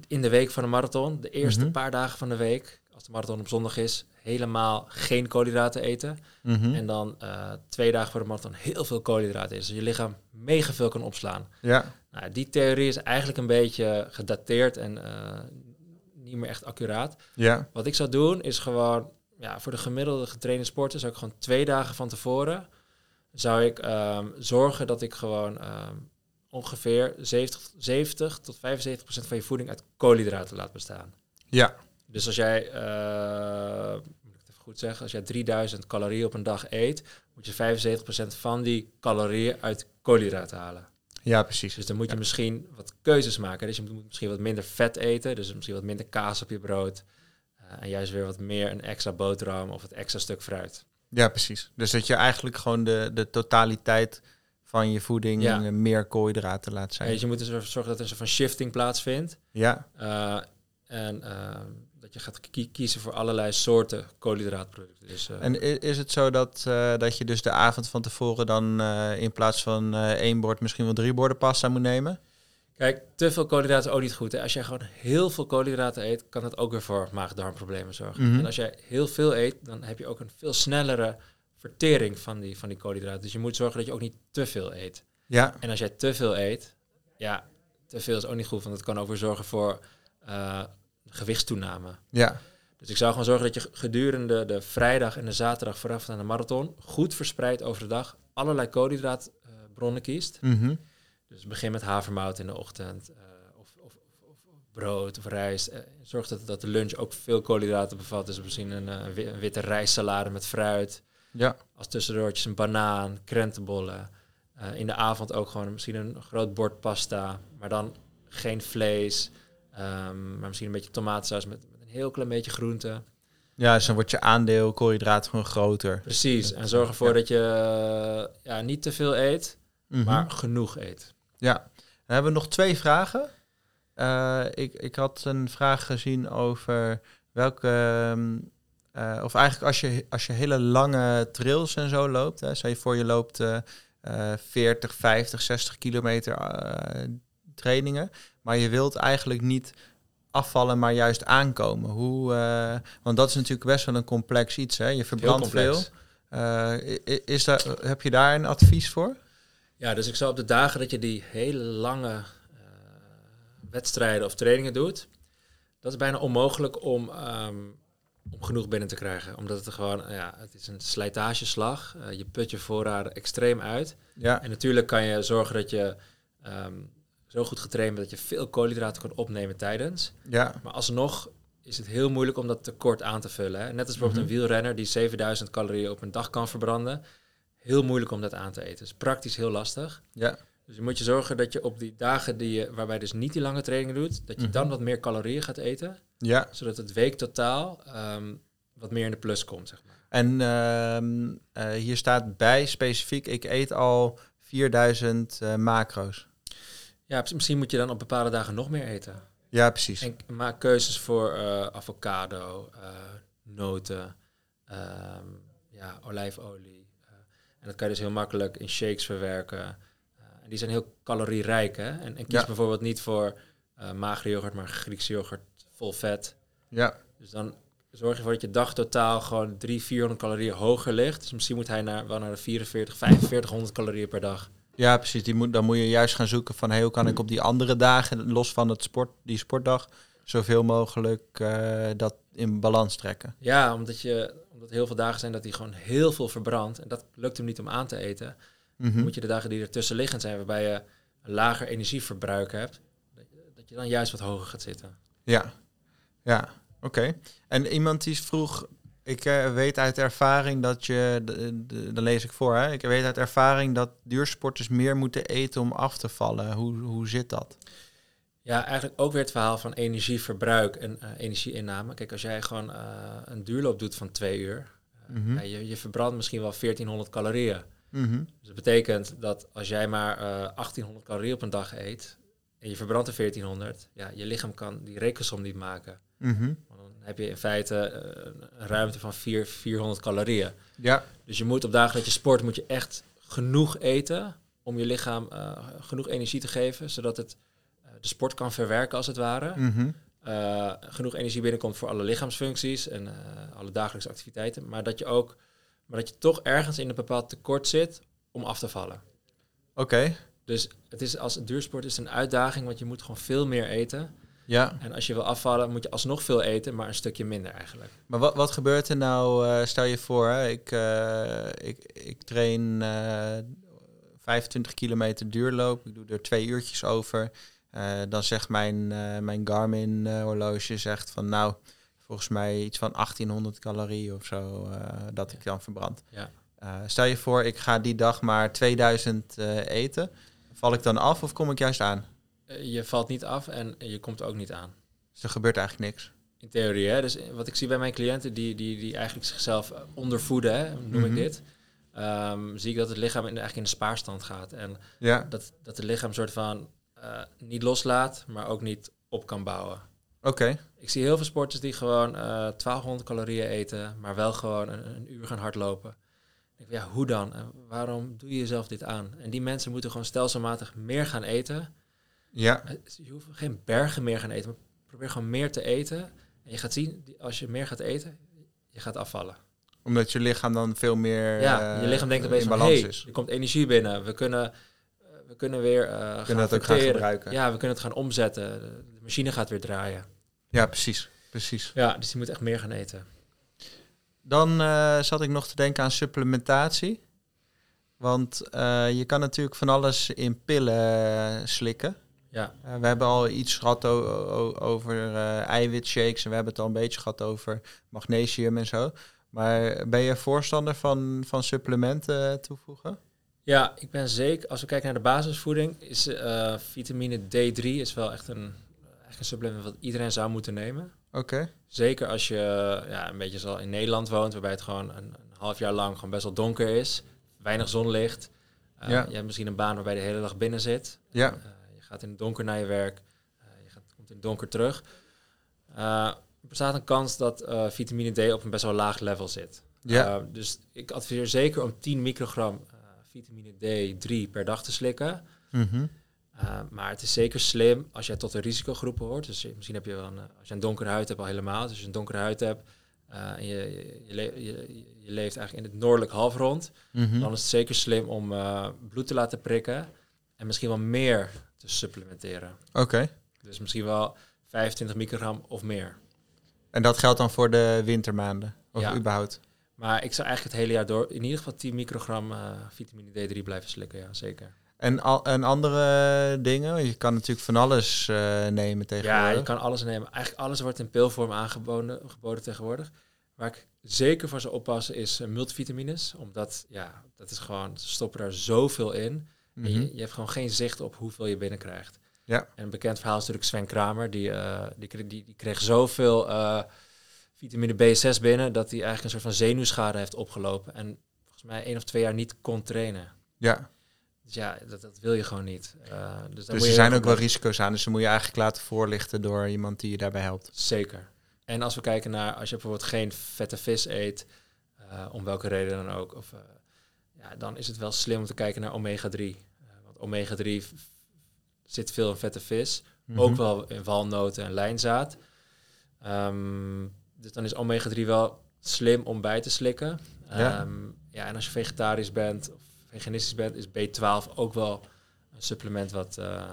in de week van de marathon, de eerste Mhm. paar dagen van de week, als de marathon op zondag is, helemaal geen koolhydraten eten. Mhm. En dan eh, twee dagen voor de marathon heel veel koolhydraten eten. Dus je lichaam mega veel kan opslaan. Ja, Nou, die theorie is eigenlijk een beetje gedateerd en eh, niet meer echt accuraat. ja, Wat ik zou doen is gewoon, ja, voor de gemiddelde getrainde sporter zou ik gewoon twee dagen van tevoren zou ik ehm, zorgen dat ik gewoon ehm, ongeveer 70, 70 tot 75 procent van je voeding uit koolhydraten laat bestaan. ja, Dus als jij, eh, moet ik het even goed zeggen, als jij 3000 calorieën op een dag eet, moet je 75 procent van die calorieën uit koolhydraten halen. ja, precies. Dus dan moet je Ja. misschien wat keuzes maken. Dus je moet misschien wat minder vet eten. Dus misschien wat minder kaas op je brood. Eh, en juist weer wat meer een extra boterham of het extra stuk fruit. Ja, precies. Dus dat je eigenlijk gewoon de, de totaliteit van je voeding Ja. eh, meer koolhydraten laat zijn. je moet dus ervoor zorgen dat er een soort van shifting plaatsvindt. Ja, Eh, en eh, dat je gaat kie- kiezen voor allerlei soorten koolhydraatproducten. Dus, en is het zo dat, dat je dus de avond van tevoren dan in plaats van één bord misschien wel drie borden pasta moet nemen? Kijk, te veel koolhydraten is ook niet goed. Hè? Als jij gewoon heel veel koolhydraten eet, kan dat ook weer voor maag-darmproblemen zorgen. Mhm. En als jij heel veel eet, dan heb je ook een veel snellere vertering van die, van die koolhydraten. Dus je moet zorgen dat je ook niet te veel eet. Ja, En als jij te veel eet, ja, te veel is ook niet goed, want het kan ook weer zorgen voor eh, gewichtstoename. ja, Dus ik zou gewoon zorgen dat je gedurende de vrijdag en de zaterdag vooraf aan de marathon goed verspreid over de dag allerlei koolhydraatbronnen kiest. mhm. Dus begin met havermout in de ochtend. eh, of, of, of, of brood of rijst. Eh, zorg dat, dat de lunch ook veel koolhydraten bevat. Dus misschien een witte rijstsalade met fruit. Ja, Als tussendoortjes een banaan, krentenbollen. Eh, in de avond ook gewoon misschien een groot bord pasta. Maar dan geen vlees. ehm, maar misschien een beetje tomatensaus met, met een heel klein beetje groente. ja. Dus dan wordt je aandeel koolhydraten gewoon groter. Precies. En zorg ervoor Ja. dat je eh, ja, niet te veel eet, Mhm. maar genoeg eet. Ja, dan hebben we nog twee vragen. Eh, ik, ik had een vraag gezien over welke, ehm, eh, of eigenlijk als je, als je hele lange trails en zo loopt, hè, stel je voor je loopt eh, 40, 50, 60 kilometer eh, trainingen, maar je wilt eigenlijk niet afvallen, maar juist aankomen. Hoe, eh, want dat is natuurlijk best wel een complex iets. Hè? Je verbrandt veel. is daar, heb je daar een advies voor? Ja, dus ik zou op de dagen dat je die hele lange wedstrijden of trainingen doet, dat is bijna onmogelijk om, ehm, om genoeg binnen te krijgen. Omdat het gewoon, ja, het is een slijtageslag. Eh, je put je voorraden extreem uit. Ja, En natuurlijk kan je zorgen dat je ehm, zo goed getraind bent dat je veel koolhydraten kan opnemen tijdens. ja, Maar alsnog is het heel moeilijk om dat tekort aan te vullen. Hè. Net als bijvoorbeeld Mhm. een wielrenner die 7000 calorieën op een dag kan verbranden. Heel moeilijk om dat aan te eten. Dus praktisch heel lastig. ja. Dus je moet je zorgen dat je op die dagen die je, waarbij je dus niet die lange trainingen doet, dat je Mhm. dan wat meer calorieën gaat eten. Ja, Zodat het week totaal ehm, wat meer in de plus komt, zeg maar. en ehm, eh, hier staat bij specifiek, ik eet al 4000 eh, macro's. Ja, misschien moet je dan op bepaalde dagen nog meer eten. Ja, precies. En maak keuzes voor eh, avocado, noten, ehm, ja, olijfolie. en dat kan je dus heel makkelijk in shakes verwerken. En die zijn heel calorierijk. Hè? En, en kies Ja. bijvoorbeeld niet voor eh magere yoghurt, maar Griekse yoghurt vol vet. Ja, Dus dan zorg je ervoor dat je dag totaal gewoon 300, 400 calorieën hoger ligt. Dus misschien moet hij naar, wel naar de 44, 4500 calorieën per dag. ja precies. Die moet, dan moet je juist gaan zoeken van hey, hoe kan ik op die andere dagen, los van het sport, die sportdag, zoveel mogelijk eh, dat in balans trekken. Ja, omdat, je, omdat heel veel dagen zijn dat hij gewoon heel veel verbrandt. En dat lukt hem niet om aan te eten. Mhm. moet je de dagen die ertussen liggend zijn, waarbij je een lager energieverbruik hebt, dat je, dan juist wat hoger gaat zitten. Ja. Ja, oké. En iemand die vroeg, ik eh, weet uit ervaring dat je, dan lees ik voor, hè? ik weet uit ervaring dat duursporters meer moeten eten om af te vallen. Hoe, hoe zit dat? Ja, eigenlijk ook weer het verhaal van energieverbruik en uh, energieinname. Kijk, als jij gewoon uh, een duurloop doet van twee uur, mm ja, je, je verbrandt misschien wel 1400 calorieën. Mhm. Dus dat betekent dat als jij maar 1800 calorieën op een dag eet en je verbrandt er 1400, ja, je lichaam kan die rekensom niet maken. Want dan heb je in feite een ruimte van 4, 400 calorieën. Ja. Dus je moet op dagen dat je sport, moet je echt genoeg eten om je lichaam genoeg energie te geven, zodat het de sport kan verwerken als het ware. Mhm. Genoeg energie binnenkomt voor alle lichaamsfuncties en alle dagelijkse activiteiten. Maar dat je ook, maar dat je toch ergens in een bepaald tekort zit om af te vallen. Oké. Dus het is als duursport is een uitdaging, want je moet gewoon veel meer eten. Ja. En als je wil afvallen, moet je alsnog veel eten, maar een stukje minder eigenlijk. Maar wat, wat gebeurt er nou? Uh, stel je voor, hè, ik, ik, ik train 25 kilometer duurloop. Ik doe er twee uurtjes over. Dan zegt mijn, mijn Garmin uh, horloge zegt van nou, volgens mij iets van 1800 calorieën of zo dat Ja. ik dan verbrand. Ja. stel je voor, ik ga die dag maar 2000 eten. Val ik dan af of kom ik juist aan? je valt niet af en je komt ook niet aan. Dus er gebeurt eigenlijk niks. In theorie, hè? Dus wat ik zie bij mijn cliënten die, die, die eigenlijk zichzelf ondervoeden, hè, noem Mhm. ik dit. Um, zie ik dat het lichaam in, eigenlijk in de spaarstand gaat. En Ja, dat, dat het lichaam soort van uh, niet loslaat, maar ook niet op kan bouwen. Oké. Ik zie heel veel sporters die gewoon uh, 1200 calorieën eten, maar wel gewoon een, een uur gaan hardlopen. Ik ja, hoe dan? En waarom doe je jezelf dit aan? En die mensen moeten gewoon stelselmatig meer gaan eten. Ja, Uh, Je hoeft geen bergen meer gaan eten, maar probeer gewoon meer te eten. En je gaat zien, als je meer gaat eten, je gaat afvallen. omdat je lichaam dan veel meer ja, eh, je lichaam denkt opeens in van, balans hey, is. er komt energie binnen. We kunnen, we kunnen weer uh, gaan Kunnen dat ook gaan gebruiken. Ja, we kunnen het gaan omzetten. De machine gaat weer draaien. Ja, precies. precies. Ja, dus je moet echt meer gaan eten. Dan eh, zat ik nog te denken aan supplementatie. Want eh, je kan natuurlijk van alles in pillen eh, slikken. Ja, Uh, we hebben al iets gehad over eiwitshakes en we hebben het al een beetje gehad over magnesium en zo. Maar ben je voorstander van, van supplementen toevoegen? ja ik ben zeker, als we kijken naar de basisvoeding, is vitamine D3 is wel echt een, een supplement wat iedereen zou moeten nemen. Oké. Okay. Zeker als je ja, een beetje zoals in Nederland woont, waarbij het gewoon een, een half jaar lang gewoon best wel donker is, weinig zonlicht. Uh, Ja. Je hebt misschien een baan waarbij je de hele dag binnen zit. Ja. Uh, je gaat in het donker naar je werk, uh, je gaat, komt in het donker terug. Er bestaat een kans dat vitamine D op een best wel laag level zit. Ja. Dus ik adviseer zeker om 10 microgram vitamine D3 per dag te slikken. Mm-hmm. Uh, maar het is zeker slim als jij tot de risicogroepen hoort. Dus misschien heb je wel een, als je een donkere huid hebt al helemaal. Dus als je een donkere huid hebt uh, en je, je, je, le je, je, leeft eigenlijk in het noordelijk halfrond, mm-hmm. dan is het zeker slim om uh, bloed te laten prikken en misschien wel meer te supplementeren. Oké. Okay. Dus misschien wel 25 microgram of meer. En dat geldt dan voor de wintermaanden? Of ja. überhaupt? Maar ik zou eigenlijk het hele jaar door in ieder geval 10 microgram vitamine D3 blijven slikken, ja, zeker. En, al, en andere dingen? Je kan natuurlijk van alles uh, nemen tegenwoordig. Ja, je kan alles nemen. Eigenlijk alles wordt in pilvorm aangeboden geboden tegenwoordig. Waar ik zeker voor zou oppassen is uh, multivitamines. Omdat, ja, dat is gewoon, ze stoppen daar zoveel in. En je, je hebt gewoon geen zicht op hoeveel je binnenkrijgt. Ja. En een bekend verhaal is natuurlijk Sven Kramer. Die, uh, die, die, die kreeg zoveel uh, vitamine B6 binnen... dat hij eigenlijk een soort van zenuwschade heeft opgelopen. En volgens mij één of twee jaar niet kon trainen. Ja. Dus ja, dat, dat wil je gewoon niet. Uh, dus dus er zijn ook wel risico's aan. Dus dan moet je eigenlijk laten voorlichten door iemand die je daarbij helpt. Zeker. En als we kijken naar, als je bijvoorbeeld geen vette vis eet, uh, om welke reden dan ook, of, uh, ja, dan is het wel slim om te kijken naar omega-3. Uh, want omega-3 zit veel in vette vis, mm-hmm. ook wel in walnoten en lijnzaad. Um, dus dan is omega-3 wel slim om bij te slikken. Ja. Um, ja, en als je vegetarisch bent of veganistisch bent, is B12 ook wel een supplement wat, uh,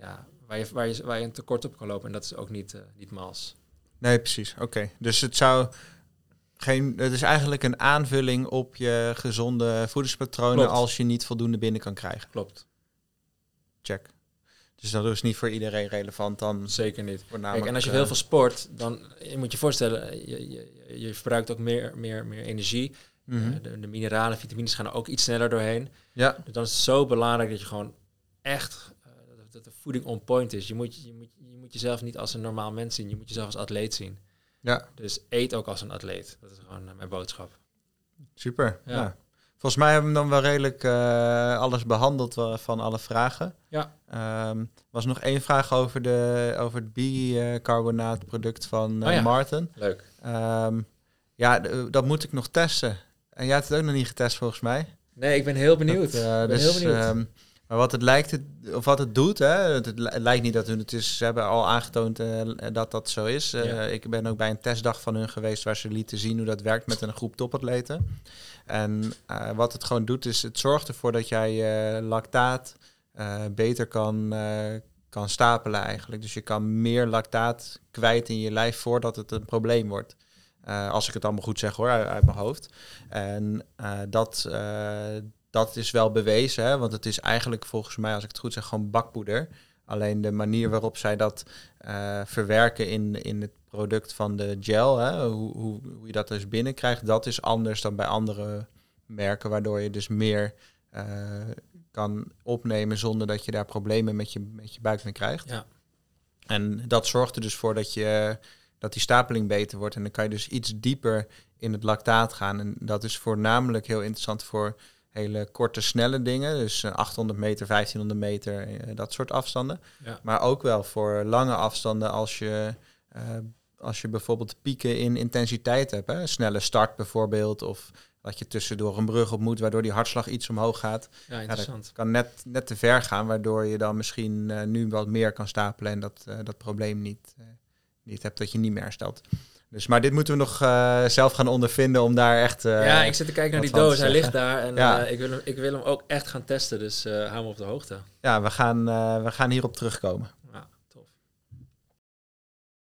ja, waar, je, waar, je, waar je een tekort op kan lopen. En dat is ook niet, uh, niet mals. Nee, precies. Oké. Okay. Dus het zou geen. Het is eigenlijk een aanvulling op je gezonde voedingspatronen Klopt. als je niet voldoende binnen kan krijgen. Klopt. Check. Dus dat is niet voor iedereen relevant dan. Zeker niet. Voornamelijk, Kijk, en als je eh, heel veel sport, dan je moet je voorstellen, je, je, je verbruikt ook meer, meer, meer energie. Mhm. Eh, de, de mineralen, vitamines gaan er ook iets sneller doorheen. Ja, Dus dan is het zo belangrijk dat je gewoon echt, eh, dat- de voeding on point is. Je moet, je, moet, je moet jezelf niet als een normaal mens zien, je moet jezelf als atleet zien. ja, Dus eet ook als een atleet. Dat is gewoon eh, mijn boodschap. super. Ja. Ja. Volgens mij hebben we dan wel redelijk alles behandeld van alle vragen. Ja. Er was nog één vraag over, de, over het bicarbonaatproduct van eh Oh ja. Martin. Leuk. Ehm, ja, dat moet ik nog testen. En jij hebt het ook nog niet getest volgens mij. Nee, ik ben heel benieuwd. Dat, eh, ben dus, heel benieuwd. ehm, maar wat het lijkt, het- of wat het doet, hè, het, het li- het lijkt niet dat hun het is. Ze hebben al aangetoond eh, dat dat zo is. Eh, Ja. Ik ben ook bij een testdag van hun geweest waar ze lieten zien hoe dat werkt met een groep topatleten. En wat het gewoon doet, is het zorgt ervoor dat jij je lactaat beter kan, kan stapelen eigenlijk. Dus je kan meer lactaat kwijt in je lijf voordat het een probleem wordt. Eh, als ik het allemaal goed zeg hoor, uit, uit mijn hoofd. En eh, dat, eh, dat is wel bewezen, hè? want het is eigenlijk volgens mij, als ik het goed zeg, gewoon bakpoeder. Alleen de manier waarop zij dat verwerken in, in het product van de gel, hè? Hoe, hoe, hoe je dat dus binnenkrijgt, dat is anders dan bij andere merken, waardoor je dus meer kan opnemen zonder dat je daar problemen met je, met je buik mee krijgt. Ja. En dat zorgt er dus voor dat, je, dat die stapeling beter wordt. En dan kan je dus iets dieper in het lactaat gaan. En dat is voornamelijk heel interessant voor hele korte, snelle dingen. Dus eh, 800 meter, 1500 meter, eh, dat soort afstanden. Ja. Maar ook wel voor lange afstanden als je, eh, als je bijvoorbeeld pieken in intensiteit hebt. Hè? Een snelle start bijvoorbeeld. Of dat je tussendoor een brug op moet, waardoor die hartslag iets omhoog gaat. ja, interessant. kan net, net te ver gaan, waardoor je dan misschien eh, nu wat meer kan stapelen en dat, eh, dat probleem niet, eh, niet hebt dat je niet meer herstelt. Dus, maar dit moeten we nog eh, zelf gaan ondervinden om daar echt... eh, ja, ik zit te kijken naar die doos. Hij ligt daar en Ja. eh, ik, wil hem, ik wil hem ook echt gaan testen. Dus hou me op de hoogte. ja, we gaan, we gaan hierop terugkomen.